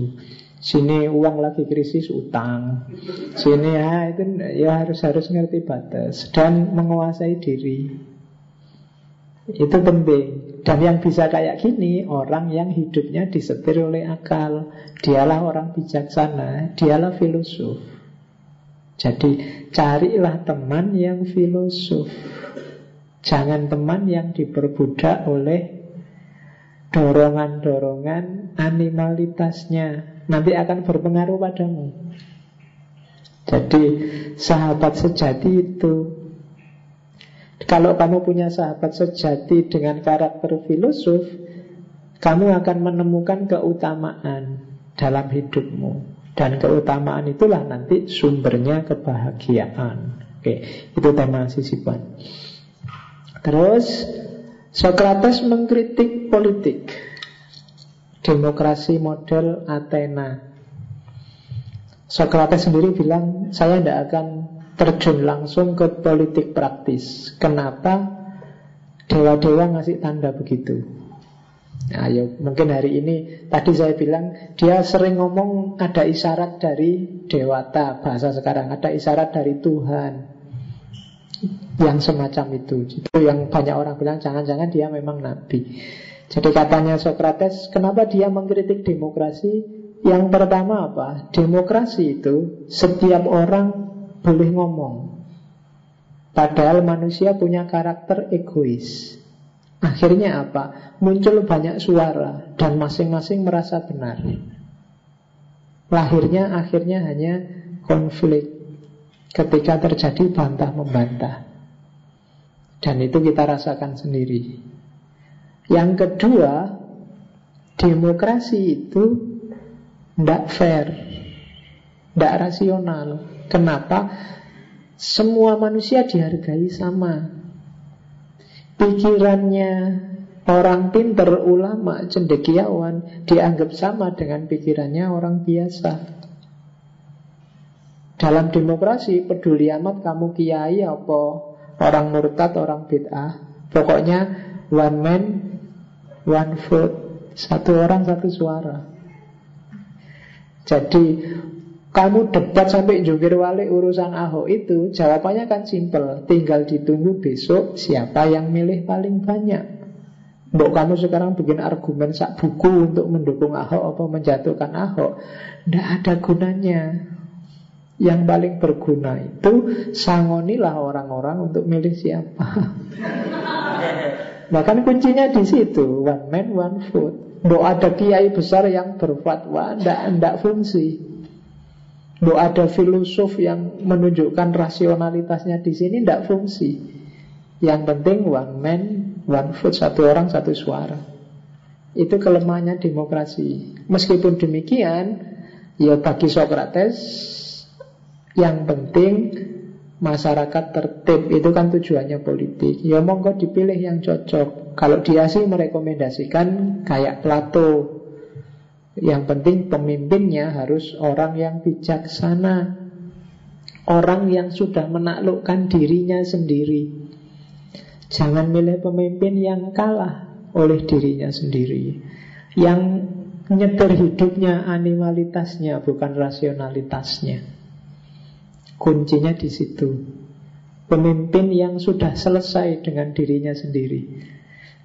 Sini uang lagi krisis utang. Sini ya itu ya harus harus ngerti batas dan menguasai diri. Itu penting. Dan yang bisa kayak gini orang yang hidupnya disetir oleh akal. Dialah orang bijaksana, dialah filosof. Jadi carilah teman yang filosof Jangan teman yang diperbudak oleh dorongan-dorongan animalitasnya Nanti akan berpengaruh padamu Jadi sahabat sejati itu Kalau kamu punya sahabat sejati dengan karakter filosof Kamu akan menemukan keutamaan dalam hidupmu dan keutamaan itulah nanti sumbernya kebahagiaan. Oke, itu tema sisipan. Terus Socrates mengkritik politik. Demokrasi model Athena. Socrates sendiri bilang, saya tidak akan terjun langsung ke politik praktis. Kenapa? Dewa-dewa ngasih tanda begitu. Nah, ya, mungkin hari ini tadi saya bilang dia sering ngomong ada isyarat dari dewata bahasa sekarang ada isyarat dari Tuhan yang semacam itu. Itu yang banyak orang bilang jangan-jangan dia memang nabi. Jadi katanya Socrates, kenapa dia mengkritik demokrasi? Yang pertama apa? Demokrasi itu setiap orang boleh ngomong. Padahal manusia punya karakter egois. Akhirnya apa? Muncul banyak suara dan masing-masing merasa benar. Lahirnya akhirnya hanya konflik ketika terjadi bantah membantah. Dan itu kita rasakan sendiri. Yang kedua, demokrasi itu tidak fair, tidak rasional. Kenapa? Semua manusia dihargai sama. Pikirannya orang pinter, ulama, cendekiawan dianggap sama dengan pikirannya orang biasa. Dalam demokrasi peduli amat kamu kiai apa orang murtad, orang bid'ah. Pokoknya one man, one vote. Satu orang, satu suara. Jadi kamu debat sampai jungkir walik urusan Ahok itu Jawabannya kan simpel Tinggal ditunggu besok siapa yang milih paling banyak Mbok kamu sekarang bikin argumen sak buku untuk mendukung Ahok atau menjatuhkan Ahok Tidak ada gunanya Yang paling berguna itu Sangonilah orang-orang untuk milih siapa *laughs* Bahkan kuncinya di situ One man, one vote Mbok ada kiai besar yang berfatwa Tidak fungsi Lo ada filosof yang menunjukkan rasionalitasnya di sini tidak fungsi. Yang penting one man, one vote, satu orang satu suara. Itu kelemahannya demokrasi. Meskipun demikian, ya bagi Socrates yang penting masyarakat tertib itu kan tujuannya politik. Ya monggo dipilih yang cocok. Kalau dia sih merekomendasikan kayak Plato. Yang penting pemimpinnya harus orang yang bijaksana. Orang yang sudah menaklukkan dirinya sendiri. Jangan milih pemimpin yang kalah oleh dirinya sendiri. Yang nyetir hidupnya animalitasnya bukan rasionalitasnya Kuncinya di situ. Pemimpin yang sudah selesai dengan dirinya sendiri.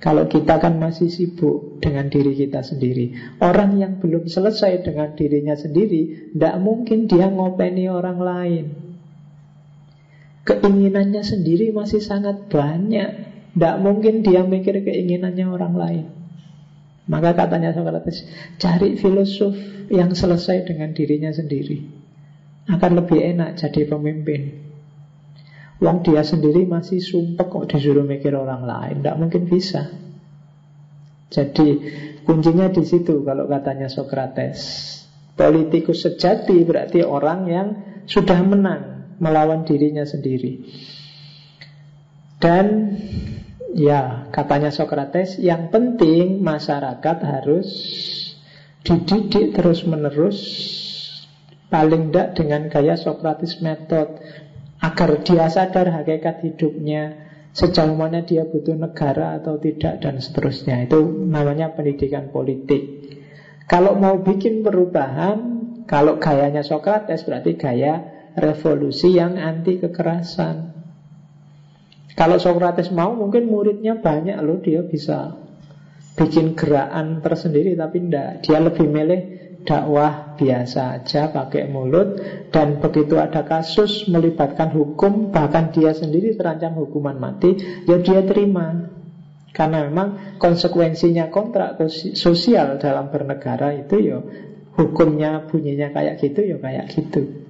Kalau kita kan masih sibuk dengan diri kita sendiri. Orang yang belum selesai dengan dirinya sendiri Tidak mungkin dia ngopeni orang lain. Keinginannya sendiri masih sangat banyak. Tidak mungkin dia mikir keinginannya orang lain. Maka katanya Socrates Cari filosof yang selesai dengan dirinya sendiri Akan lebih enak jadi pemimpin Wong dia sendiri masih sumpah kok disuruh mikir orang lain, tidak mungkin bisa. Jadi kuncinya di situ kalau katanya Socrates. Politikus sejati berarti orang yang sudah menang melawan dirinya sendiri. Dan ya katanya Socrates, yang penting masyarakat harus dididik terus-menerus paling tidak dengan gaya Socrates method agar dia sadar hakikat hidupnya, sejauh mana dia butuh negara atau tidak dan seterusnya. Itu namanya pendidikan politik. Kalau mau bikin perubahan, kalau gayanya Socrates berarti gaya revolusi yang anti kekerasan. Kalau Socrates mau mungkin muridnya banyak loh dia bisa bikin gerakan tersendiri tapi tidak. Dia lebih milih dakwah biasa aja pakai mulut dan begitu ada kasus melibatkan hukum bahkan dia sendiri terancam hukuman mati ya dia terima. Karena memang konsekuensinya kontrak sosial dalam bernegara itu ya hukumnya bunyinya kayak gitu ya kayak gitu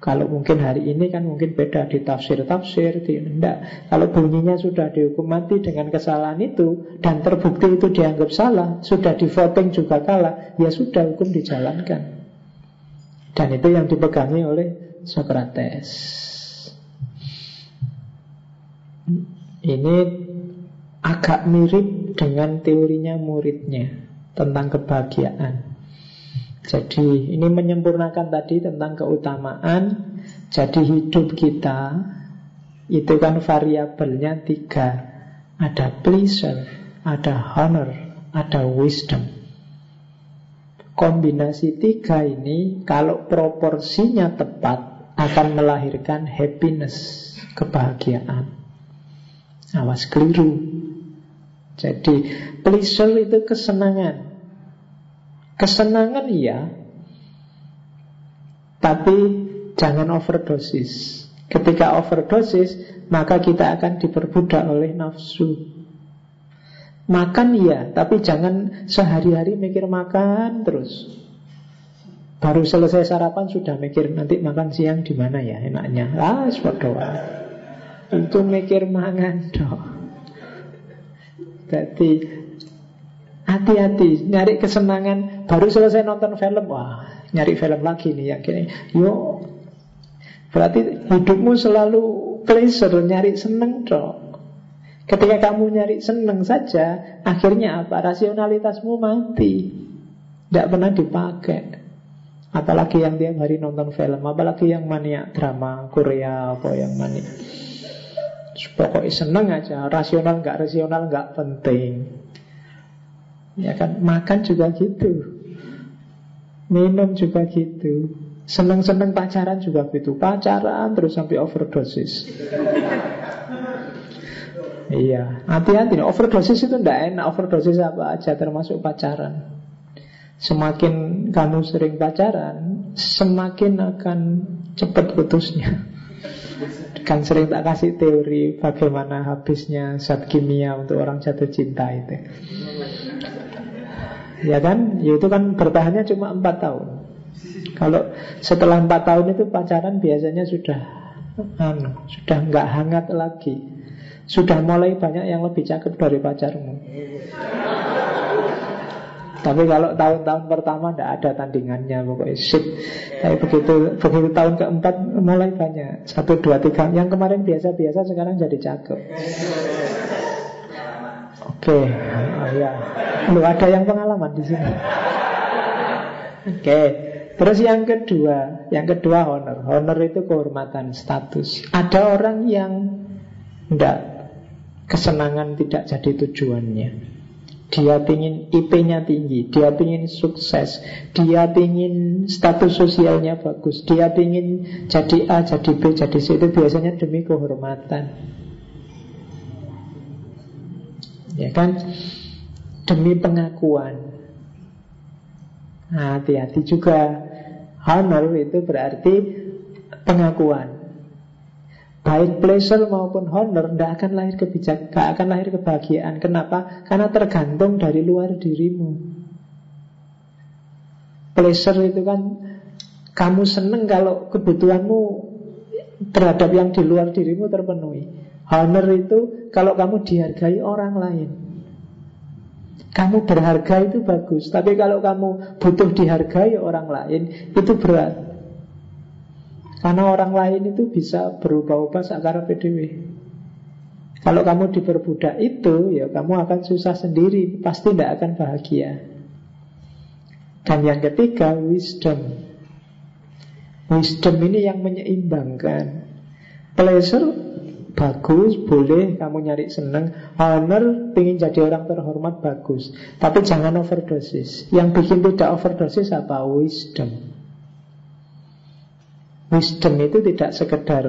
kalau mungkin hari ini kan mungkin beda di tafsir-tafsir, enggak. Kalau bunyinya sudah dihukum mati dengan kesalahan itu dan terbukti itu dianggap salah, sudah di voting juga kalah, ya sudah hukum dijalankan. Dan itu yang dipegangi oleh Socrates. Ini agak mirip dengan teorinya muridnya tentang kebahagiaan. Jadi ini menyempurnakan tadi tentang keutamaan Jadi hidup kita. Itu kan variabelnya tiga. Ada pleasure Ada honor Ada wisdom. Kombinasi tiga ini Kalau proporsinya tepat Akan melahirkan happiness Kebahagiaan. Awas keliru. Jadi pleasure itu kesenangan Kesenangan iya, tapi jangan overdosis. Ketika overdosis, maka kita akan diperbudak oleh nafsu. Makan iya, tapi jangan sehari-hari mikir makan terus. Baru selesai sarapan sudah mikir nanti makan siang di mana ya enaknya. Ah, doa. Itu mikir mangan *laughs* dong. Jadi Hati-hati, nyari kesenangan. Baru selesai nonton film Wah, nyari film lagi nih yang gini Yuk Berarti hidupmu selalu pleasure Nyari seneng dong Ketika kamu nyari seneng saja Akhirnya apa? Rasionalitasmu mati. Tidak pernah dipakai. Apalagi yang tiap hari nonton film Apalagi yang maniak drama Korea Apa yang maniak. Pokoknya seneng aja Rasional nggak rasional nggak penting Ya kan, makan juga gitu. Minum juga gitu. Seneng-seneng pacaran juga gitu. Pacaran terus sampai overdosis. iya, hati-hati. Overdosis itu tidak enak. Overdosis apa aja termasuk pacaran. Semakin kamu sering pacaran, semakin akan cepat putusnya. Kan sering tak kasih teori bagaimana habisnya zat kimia untuk orang jatuh cinta itu. Ya kan? Ya itu kan bertahannya cuma empat tahun. Kalau setelah empat tahun itu pacaran biasanya sudah anu, sudah nggak hangat lagi. Sudah mulai banyak yang lebih cakep dari pacarmu. Tapi kalau tahun-tahun pertama tidak ada tandingannya pokoknya sip. Tapi begitu begitu tahun keempat mulai banyak satu dua tiga. Yang kemarin biasa-biasa sekarang jadi cakep. Oke, okay. oh, ya. Lu ada yang pengalaman di sini. Oke, okay. terus yang kedua, yang kedua honor. Honor itu kehormatan, status. Ada orang yang enggak kesenangan tidak jadi tujuannya. Dia ingin IP-nya tinggi, dia ingin sukses, dia ingin status sosialnya bagus, dia ingin jadi A, jadi B, jadi C itu biasanya demi kehormatan. Ya kan? Demi pengakuan. Nah, hati-hati juga. Honor itu berarti pengakuan. Baik pleasure maupun honor tidak akan lahir kebijak, gak akan lahir kebahagiaan. Kenapa? Karena tergantung dari luar dirimu. Pleasure itu kan kamu seneng kalau kebutuhanmu terhadap yang di luar dirimu terpenuhi. Honor itu kalau kamu dihargai orang lain. Kamu berharga itu bagus, tapi kalau kamu butuh dihargai orang lain, itu berat. Karena orang lain itu bisa berubah-ubah sekarang PDW. Kalau kamu diperbudak itu, ya kamu akan susah sendiri, pasti tidak akan bahagia. Dan yang ketiga, wisdom. Wisdom ini yang menyeimbangkan. Pleasure Bagus, boleh. Kamu nyari seneng. Honor, ingin jadi orang terhormat Bagus, tapi jangan overdosis. Yang bikin tidak overdosis apa? Wisdom. Wisdom itu tidak sekedar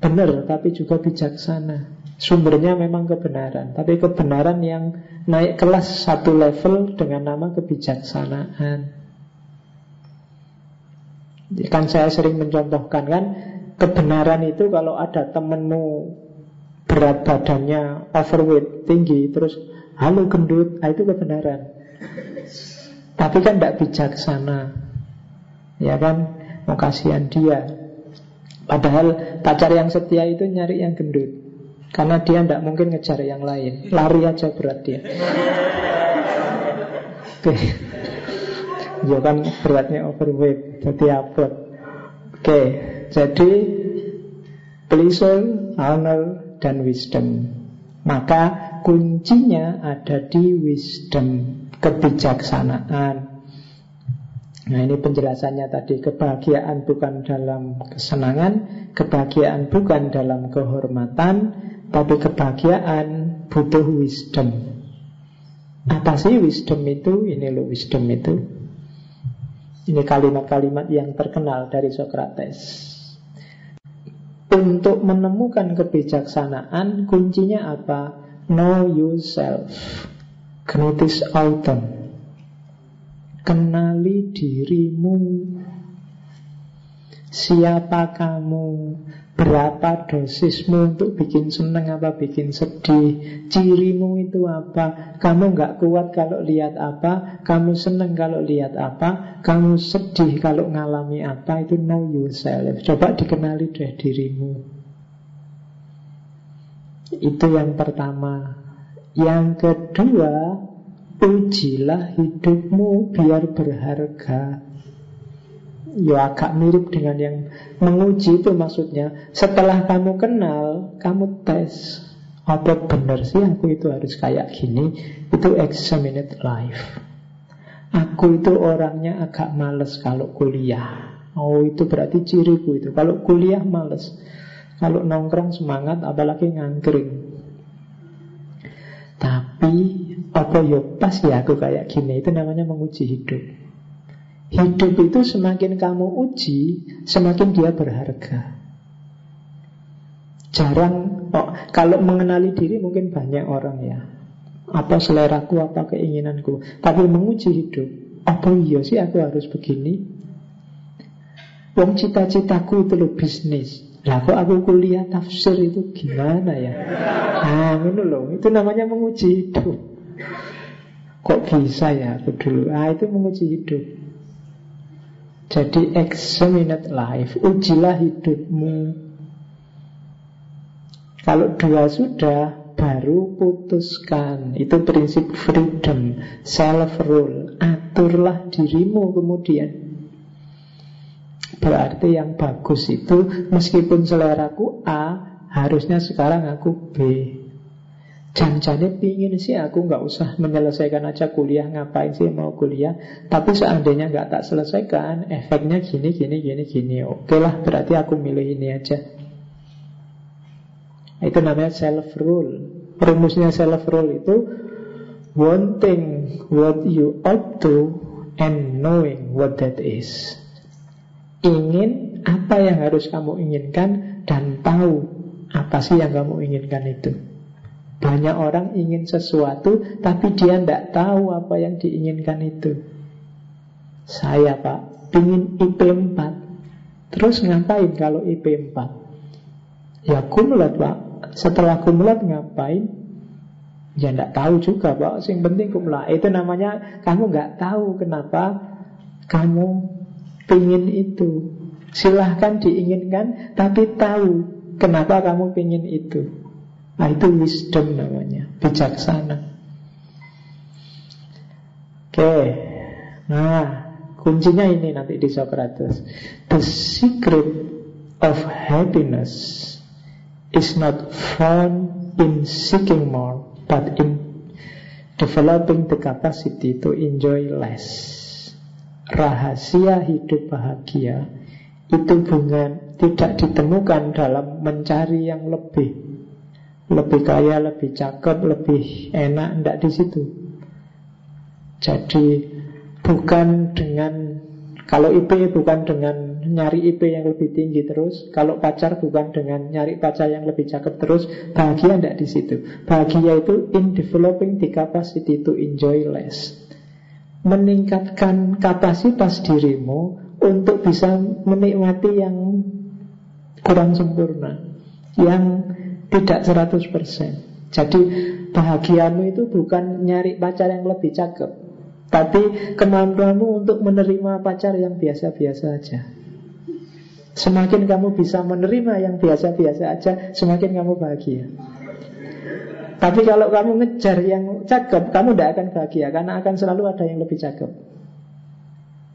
benar, tapi juga bijaksana. Sumbernya memang kebenaran. Tapi kebenaran yang naik kelas satu level dengan nama kebijaksanaan. Kan saya sering mencontohkan kan kebenaran itu kalau ada temenmu berat badannya overweight tinggi terus halo gendut. Nah itu kebenaran. Tapi kan tidak bijaksana. Ya kan? Mau kasihan dia. Padahal pacar yang setia itu nyari yang gendut. Karena dia tidak mungkin ngejar yang lain. Lari aja berat dia. Oke. Ya kan beratnya overweight. Jadi abot oke jadi pleasure, honor, dan wisdom. Maka kuncinya ada di wisdom, kebijaksanaan. Nah ini penjelasannya tadi Kebahagiaan bukan dalam kesenangan Kebahagiaan bukan dalam kehormatan Tapi kebahagiaan butuh wisdom Apa sih wisdom itu? Ini loh wisdom itu Ini kalimat-kalimat yang terkenal dari Socrates Untuk menemukan kebijaksanaan Kuncinya apa? Know yourself. Gnotis autumn Kenali dirimu. Siapa kamu Berapa dosismu untuk bikin seneng apa bikin sedih? Cirimu itu apa? Kamu nggak kuat kalau lihat apa? Kamu seneng kalau lihat apa? Kamu sedih kalau ngalami apa? Itu know yourself. Coba dikenali deh dirimu. Itu yang pertama. Yang kedua Ujilah hidupmu biar berharga Ya agak mirip dengan yang menguji itu maksudnya. Setelah kamu kenal, kamu tes Apa benar sih aku itu harus kayak gini? Itu examinate life. Aku itu orangnya agak males kalau kuliah. Oh itu berarti ciriku itu. Kalau kuliah males. Kalau nongkrong semangat apalagi ngangkring. Tapi apa ya pas ya aku kayak gini? Itu namanya menguji hidup Hidup itu semakin kamu uji Semakin dia berharga. Jarang oh, Kalau mengenali diri mungkin banyak orang ya. Apa seleraku, apa keinginanku. Tapi menguji hidup Apa iya sih aku harus begini? Wong cita-citaku itu lo bisnis. Lah kok aku kuliah tafsir itu gimana ya? Nah ini loh. Itu namanya menguji hidup. Kok bisa ya aku dulu? Ah itu menguji hidup Jadi examinate life Ujilah hidupmu. Kalau dua sudah Baru putuskan. Itu prinsip freedom Self-rule Aturlah dirimu kemudian. Berarti yang bagus itu Meskipun seleraku A Harusnya sekarang aku B Janjane pingin sih aku nggak usah *laughs* menyelesaikan aja kuliah Ngapain sih mau kuliah. Tapi seandainya nggak tak selesaikan Efeknya gini, gini, gini, gini. Oke lah berarti aku milih ini aja. Itu namanya self-rule. Rumusnya self-rule itu Wanting what you ought to And knowing what that is. Ingin apa yang harus kamu inginkan Dan tahu apa sih yang kamu inginkan itu banyak orang ingin sesuatu Tapi dia tidak tahu apa yang diinginkan itu. Saya pak Ingin IP 4 Terus ngapain kalau IP 4 Ya kumulat pak. Setelah kumulat ngapain? Ya tidak tahu juga pak. Yang penting kumulat. Itu namanya kamu nggak tahu kenapa Kamu ingin itu. Silahkan diinginkan Tapi tahu kenapa kamu ingin itu Nah itu wisdom namanya Bijaksana. Oke Nah kuncinya ini nanti di Socrates. The secret of happiness Is not found in seeking more But in developing the capacity to enjoy less. Rahasia hidup bahagia Itu bukan tidak ditemukan dalam mencari yang lebih lebih kaya, lebih cakep, lebih enak, tidak di situ. Jadi bukan dengan kalau IP bukan dengan nyari IP yang lebih tinggi terus, kalau pacar bukan dengan nyari pacar yang lebih cakep terus, bahagia tidak di situ. Bahagia itu in developing the capacity to enjoy less. Meningkatkan kapasitas dirimu untuk bisa menikmati yang kurang sempurna, yang tidak 100% Jadi bahagiamu itu bukan nyari pacar yang lebih cakep Tapi kemampuanmu untuk menerima pacar yang biasa-biasa aja. Semakin kamu bisa menerima yang biasa-biasa aja Semakin kamu bahagia. Tapi kalau kamu ngejar yang cakep Kamu tidak akan bahagia Karena akan selalu ada yang lebih cakep.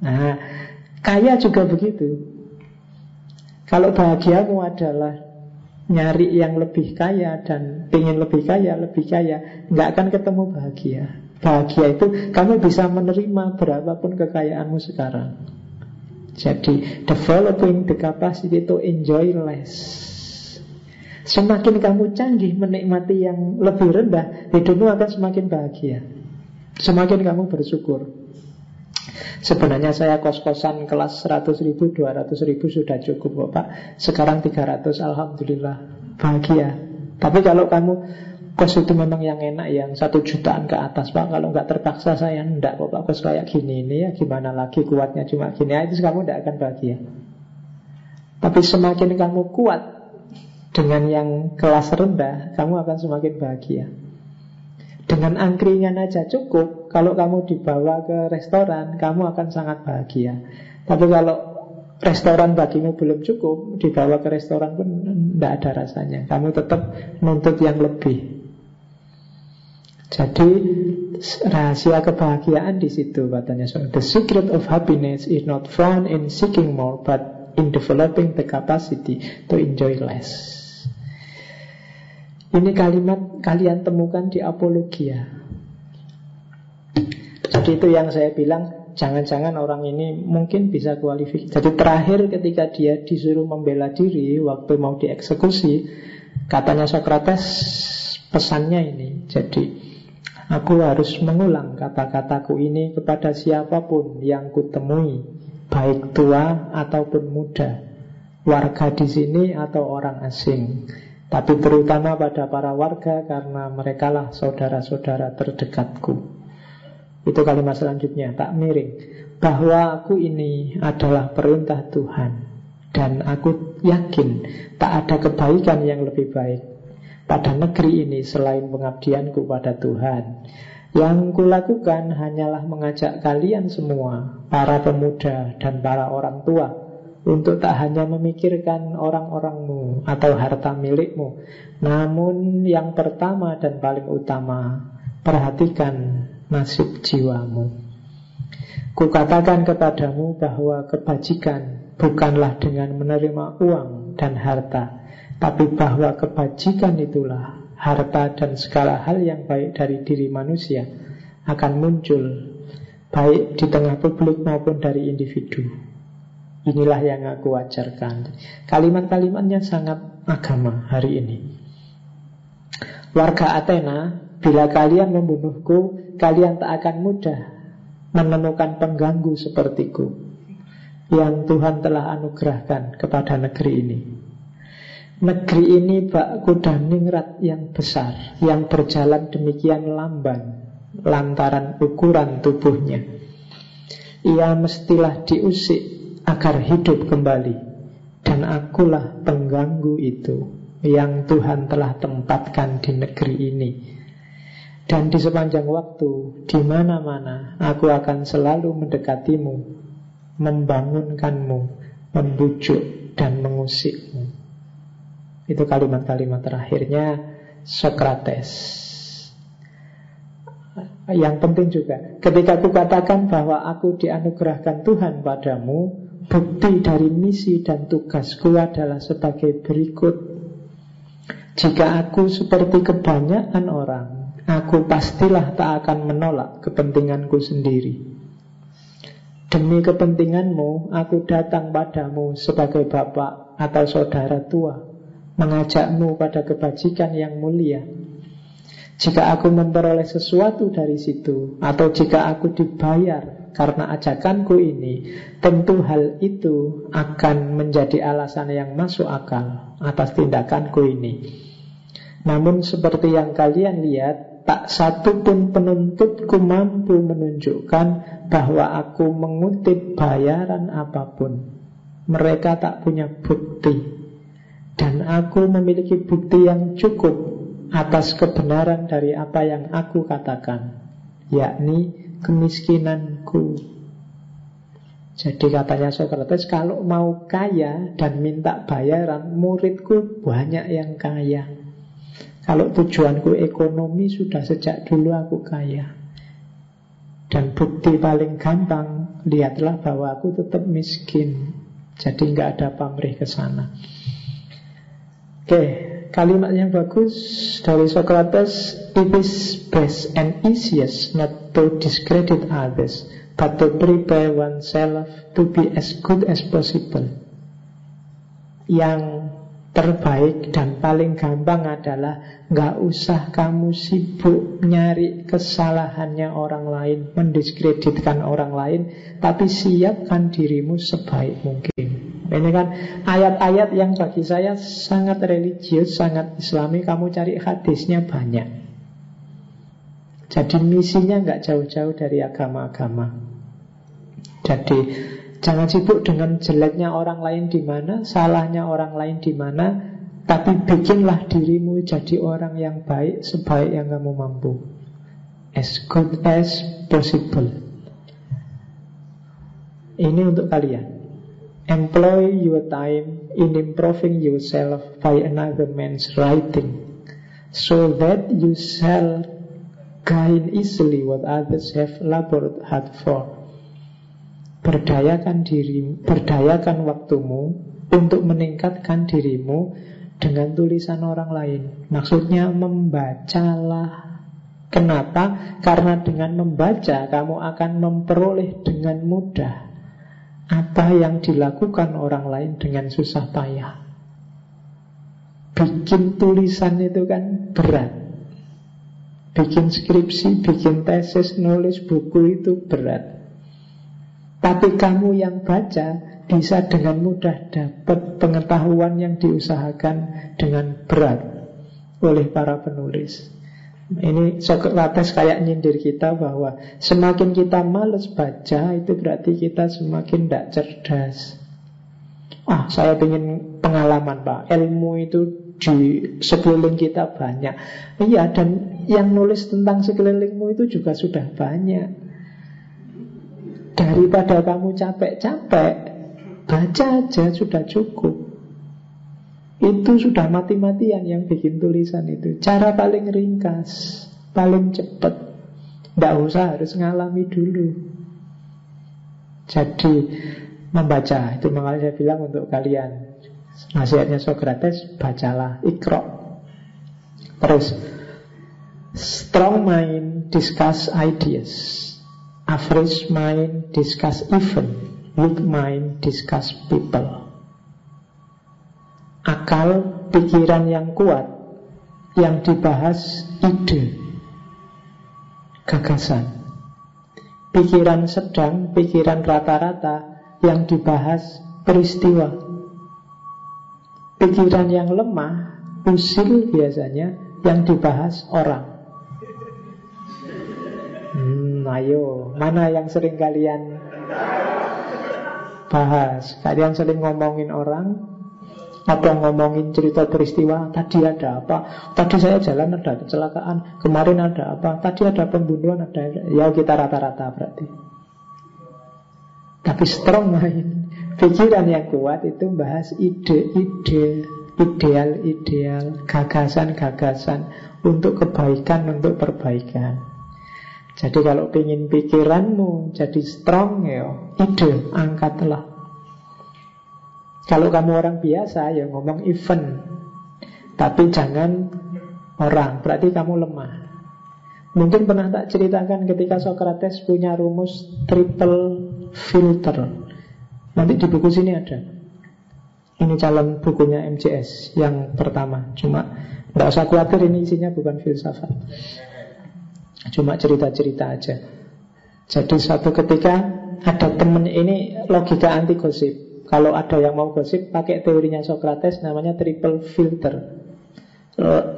Nah, kaya juga begitu. Kalau bahagiamu adalah nyari yang lebih kaya dan ingin lebih kaya, lebih kaya, nggak akan ketemu bahagia. Bahagia itu kamu bisa menerima berapapun kekayaanmu sekarang. Jadi developing the capacity to enjoy less. Semakin kamu canggih menikmati yang lebih rendah, hidupmu akan semakin bahagia. Semakin kamu bersyukur. Sebenarnya saya kos-kosan kelas 100 ribu, 200 ribu sudah cukup Bapak Sekarang 300, Alhamdulillah Bahagia. Tapi kalau kamu kos itu memang yang enak Yang satu jutaan ke atas Pak. Kalau nggak terpaksa saya enggak Bapak kos kayak gini ini ya Gimana lagi kuatnya? Cuma gini ya, Itu kamu tidak akan bahagia. Tapi semakin kamu kuat Dengan yang kelas rendah Kamu akan semakin bahagia. Dengan angkringan aja cukup Kalau kamu dibawa ke restoran Kamu akan sangat bahagia. Tapi kalau restoran bagimu belum cukup Dibawa ke restoran pun Tidak ada rasanya. Kamu tetap nuntut yang lebih. Jadi rahasia kebahagiaan di situ katanya. The secret of happiness is not found in seeking more But in developing the capacity to enjoy less. Ini kalimat kalian temukan di apologia. Jadi itu yang saya bilang, jangan-jangan orang ini mungkin bisa kualifikasi. Jadi terakhir ketika dia disuruh membela diri waktu mau dieksekusi, katanya Socrates pesannya ini. Jadi aku harus mengulang kata-kataku ini kepada siapa pun yang kutemui, baik tua ataupun muda, warga di sini atau orang asing. Tapi terutama pada para warga karena mereka lah saudara-saudara terdekatku. Itu kalimat selanjutnya, tak miring. Bahwa aku ini adalah perintah Tuhan. Dan aku yakin tak ada kebaikan yang lebih baik pada negeri ini selain pengabdianku pada Tuhan. Yang kulakukan hanyalah mengajak kalian semua, para pemuda dan para orang tua, untuk tak hanya memikirkan orang-orangmu atau harta milikmu, namun yang pertama dan paling utama, perhatikan nasib jiwamu. Kukatakan kepadamu bahwa kebajikan bukanlah dengan menerima uang dan harta, tapi bahwa kebajikan itulah harta dan segala hal yang baik dari diri manusia akan muncul baik di tengah publik maupun dari individu. Inilah yang aku ajarkan. Kalimat-kalimatnya sangat agama hari ini. Warga Athena, bila kalian membunuhku, kalian tak akan mudah menemukan pengganggu sepertiku yang Tuhan telah anugerahkan kepada negeri ini. Negeri ini bak kuda ningrat yang besar, yang berjalan demikian lamban lantaran ukuran tubuhnya. Ia mestilah diusik agar hidup kembali. Dan akulah pengganggu itu yang Tuhan telah tempatkan di negeri ini. Dan di sepanjang waktu, di mana-mana, aku akan selalu mendekatimu, membangunkanmu, membujuk, dan mengusikmu. Itu kalimat-kalimat terakhirnya Socrates. Yang penting juga, ketika aku katakan bahwa aku dianugerahkan Tuhan padamu, Bukti dari misi dan tugasku adalah sebagai berikut Jika aku seperti kebanyakan orang Aku pastilah tak akan menolak kepentinganku sendiri Demi kepentinganmu, aku datang padamu sebagai bapak atau saudara tua Mengajakmu pada kebajikan yang mulia Jika aku memperoleh sesuatu dari situ Atau jika aku dibayar karena ajakanku ini, tentu hal itu akan menjadi alasan yang masuk akal atas tindakanku ini. Namun seperti yang kalian lihat, tak satu pun penuntutku mampu menunjukkan bahwa aku mengutip bayaran apa pun. Mereka tak punya bukti. Dan aku memiliki bukti yang cukup atas kebenaran dari apa yang aku katakan. Yakni kemiskinanku. Jadi katanya Socrates, kalau mau kaya dan minta bayaran, muridku banyak yang kaya. Kalau tujuanku ekonomi sudah sejak dulu aku kaya. Dan bukti paling gampang, lihatlah bahwa aku tetap miskin. Jadi nggak ada pamrih ke sana. Oke, kalimat yang bagus dari Socrates It is best and easiest not to discredit others But to prepare oneself to be as good as possible Yang terbaik dan paling gampang adalah nggak usah kamu sibuk nyari kesalahannya orang lain, mendiskreditkan orang lain, tapi siapkan dirimu sebaik mungkin. Ini kan ayat-ayat yang bagi saya sangat religius, sangat islami, kamu cari hadisnya banyak. Jadi misinya nggak jauh-jauh dari agama-agama. Jadi Jangan sibuk dengan jeleknya orang lain di mana, salahnya orang lain di mana, tapi bikinlah dirimu jadi orang yang baik sebaik yang kamu mampu. As good as possible. Ini untuk kalian. Employ your time in improving yourself by another man's writing, so that you shall gain easily what others have labored hard for. Berdayakan diri, berdayakan waktumu untuk meningkatkan dirimu dengan tulisan orang lain. Maksudnya membacalah. Kenapa? Karena dengan membaca kamu akan memperoleh dengan mudah apa yang dilakukan orang lain dengan susah payah. Bikin tulisan itu kan berat. Bikin skripsi, bikin tesis, nulis buku itu berat. Tapi kamu yang baca bisa dengan mudah dapat pengetahuan yang diusahakan dengan berat oleh para penulis. Ini Socrates kayak nyindir kita bahwa semakin kita males baca itu berarti kita semakin tidak cerdas. Ah, saya ingin pengalaman pak, ilmu itu di sekeliling kita banyak. Iya, dan yang nulis tentang sekelilingmu itu juga sudah banyak. Daripada kamu capek-capek Baca aja sudah cukup. Itu sudah mati-matian yang bikin tulisan itu. Cara paling ringkas Paling cepat. Tidak usah harus ngalami dulu. Jadi Membaca. Itu makanya saya bilang untuk kalian. Nasihatnya Socrates Bacalah ikro Terus Strong mind discuss ideas Average mind discuss event Weak mind discuss people. Akal pikiran yang kuat Yang dibahas ide Gagasan. Pikiran sedang, pikiran rata-rata Yang dibahas peristiwa. Pikiran yang lemah Usil biasanya Yang dibahas orang Hmm, ayo, mana yang sering kalian bahas? Kalian sering ngomongin orang? Atau ngomongin cerita peristiwa? Tadi ada apa? Tadi saya jalan ada kecelakaan. Kemarin ada apa? Tadi ada pembunuhan ada Ya kita rata-rata berarti. Tapi strong *laughs* mind Pikiran yang kuat itu bahas ide-ide Ideal-ideal Gagasan-gagasan Untuk kebaikan, untuk perbaikan jadi kalau ingin pikiranmu jadi strong ya, ide angkatlah. Kalau kamu orang biasa ya ngomong event, tapi jangan orang, berarti kamu lemah. Mungkin pernah tak ceritakan ketika Socrates punya rumus triple filter. Nanti di buku sini ada. Ini calon bukunya MCS yang pertama. Cuma tidak usah khawatir ini isinya bukan filsafat. Cuma cerita-cerita aja. Jadi suatu ketika Ada temen ini logika anti gosip. Kalau ada yang mau gosip Pakai teorinya Socrates namanya triple filter.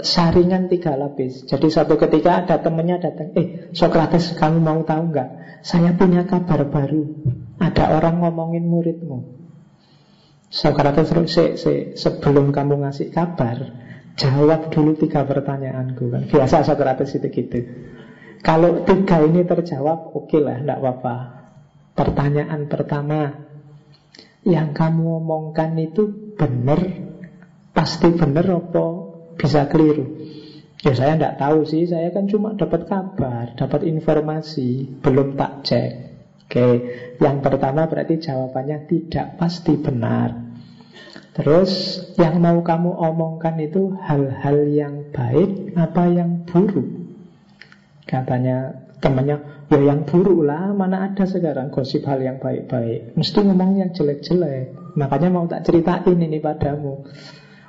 Saringan tiga lapis. Jadi suatu ketika ada temennya datang Eh Socrates kamu mau tahu nggak? Saya punya kabar baru. Ada orang ngomongin muridmu. Socrates terus se, se, sebelum kamu ngasih kabar Jawab dulu tiga pertanyaanku. Kan Biasa Socrates itu gitu kalau tiga ini terjawab, oke lah, tidak apa-apa. Pertanyaan pertama, yang kamu omongkan itu benar, pasti benar apa bisa keliru? Ya saya tidak tahu sih, saya kan cuma dapat kabar, dapat informasi, belum tak cek. Oke, yang pertama berarti jawabannya tidak pasti benar. Terus yang mau kamu omongkan itu hal-hal yang baik apa yang buruk? Katanya temannya, ya yang buruk lah, mana ada sekarang gosip hal yang baik-baik. Mesti ngomong yang jelek-jelek. Makanya mau tak ceritain ini padamu.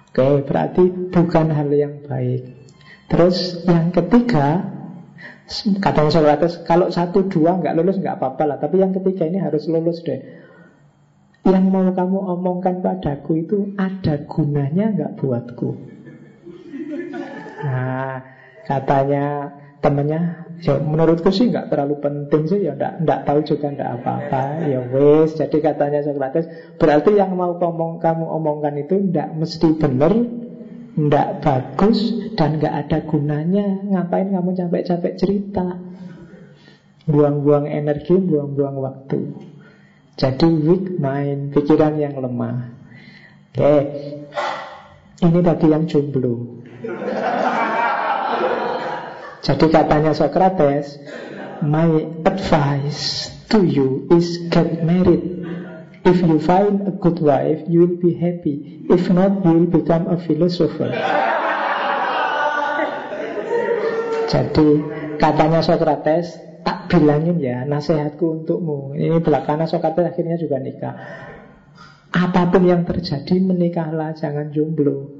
Oke, berarti bukan hal yang baik. Terus yang ketiga, kadang Socrates, kalau satu dua nggak lulus nggak apa-apa lah. Tapi yang ketiga ini harus lulus deh. Yang mau kamu omongkan padaku itu ada gunanya nggak buatku? Nah, katanya temennya, ya menurutku sih nggak terlalu penting sih, ya nggak nggak tahu juga nggak apa-apa, ya wes. Jadi katanya Socrates, berarti yang mau ngomong kamu omongkan itu nggak mesti benar, nggak bagus dan nggak ada gunanya. Ngapain kamu capek-capek cerita? Buang-buang energi, buang-buang waktu. Jadi weak mind, pikiran yang lemah. Oke, ini tadi yang jomblo. Jadi katanya Socrates, my advice to you is get married. If you find a good wife, you will be happy. If not, you will become a philosopher. Jadi katanya Socrates, tak bilangin ya nasihatku untukmu Ini belakangan Sokrates akhirnya juga nikah Apa pun yang terjadi menikahlah jangan jomblo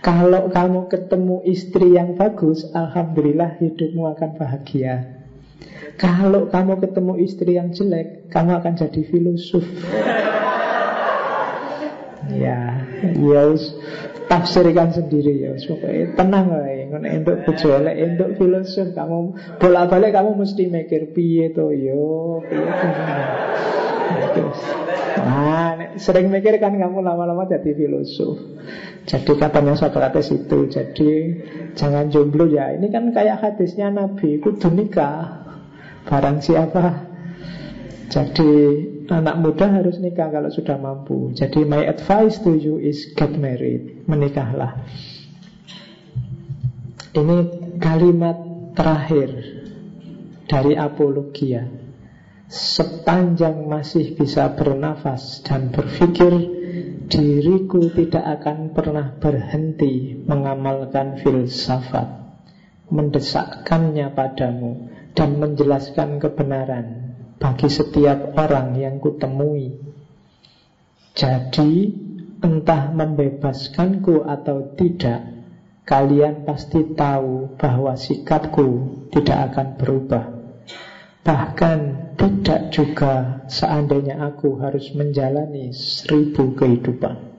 Kalau kamu ketemu istri yang bagus Alhamdulillah hidupmu akan bahagia. Kalau kamu ketemu istri yang jelek Kamu akan jadi filosof. Ya, ya tafsirkan sendiri ya supaya tenang lah untuk bojo untuk filosof kamu bolak-balik kamu mesti mikir piye to yo piye Nah, sering mikir kan kamu lama-lama jadi filosof. Jadi katanya Socrates itu, jadi jangan jomblo ya. Ini kan kayak hadisnya Nabi, kudu nikah. Barang siapa jadi anak muda harus nikah kalau sudah mampu. Jadi my advice to you is get married, menikahlah. Ini kalimat terakhir dari apologia. Sepanjang masih bisa bernafas dan berpikir, diriku tidak akan pernah berhenti mengamalkan filsafat, mendesakkannya padamu dan menjelaskan kebenaran bagi setiap orang yang kutemui. Jadi, entah membebaskanku atau tidak, kalian pasti tahu bahwa sikapku tidak akan berubah. Bahkan tidak juga seandainya aku harus menjalani seribu kehidupan.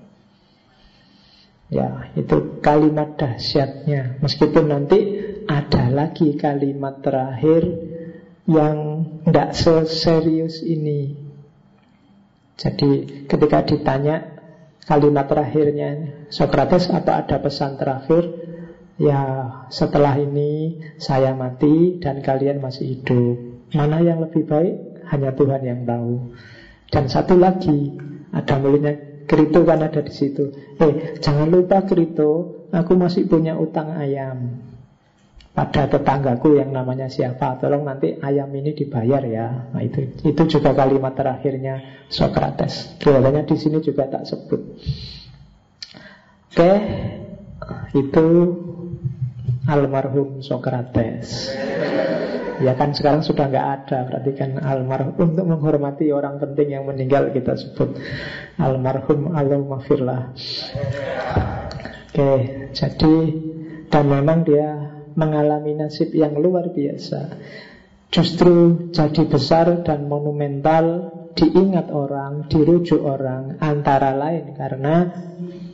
Ya, itu kalimat dahsyatnya. Meskipun nanti ada lagi kalimat terakhir yang tidak seserius ini. Jadi ketika ditanya kalimat terakhirnya Socrates apa ada pesan terakhir? Ya setelah ini saya mati dan kalian masih hidup. Mana yang lebih baik? Hanya Tuhan yang tahu. Dan satu lagi ada mulutnya Krito kan ada di situ. Eh jangan lupa Krito, aku masih punya utang ayam pada tetanggaku yang namanya siapa tolong nanti ayam ini dibayar ya nah itu itu juga kalimat terakhirnya Socrates kelihatannya di sini juga tak sebut oke itu almarhum Socrates ya kan sekarang sudah nggak ada berarti kan almarhum untuk menghormati orang penting yang meninggal kita sebut almarhum Allahumma oke jadi dan memang dia mengalami nasib yang luar biasa. Justru jadi besar dan monumental diingat orang, dirujuk orang, antara lain karena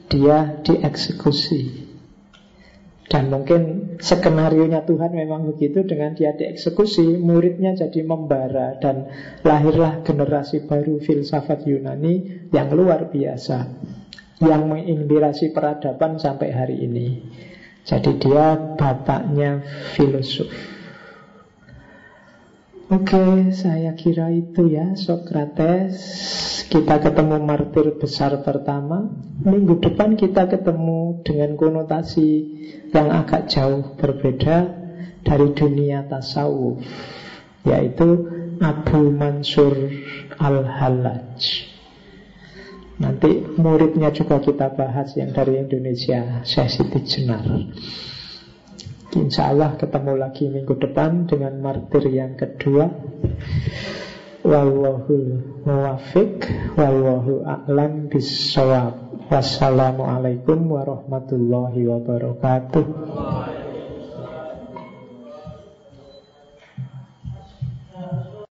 dia dieksekusi. Dan mungkin skenario-nya Tuhan memang begitu dengan dia dieksekusi, muridnya jadi membara dan lahirlah generasi baru filsafat Yunani yang luar biasa yang menginspirasi peradaban sampai hari ini. Jadi dia bapaknya filosof. Oke, saya kira itu ya Socrates. Kita ketemu martir besar pertama. Minggu depan kita ketemu dengan konotasi yang agak jauh berbeda dari dunia tasawuf, yaitu Abu Mansur Al-Hallaj. Nanti Nanti muridnya juga kita bahas yang dari Indonesia, Syekh Siti Jenar. Insya Allah ketemu lagi minggu depan dengan martir yang kedua. Wallahul muwafiq Wallahu a'lam bisawab Wassalamualaikum warahmatullahi wabarakatuh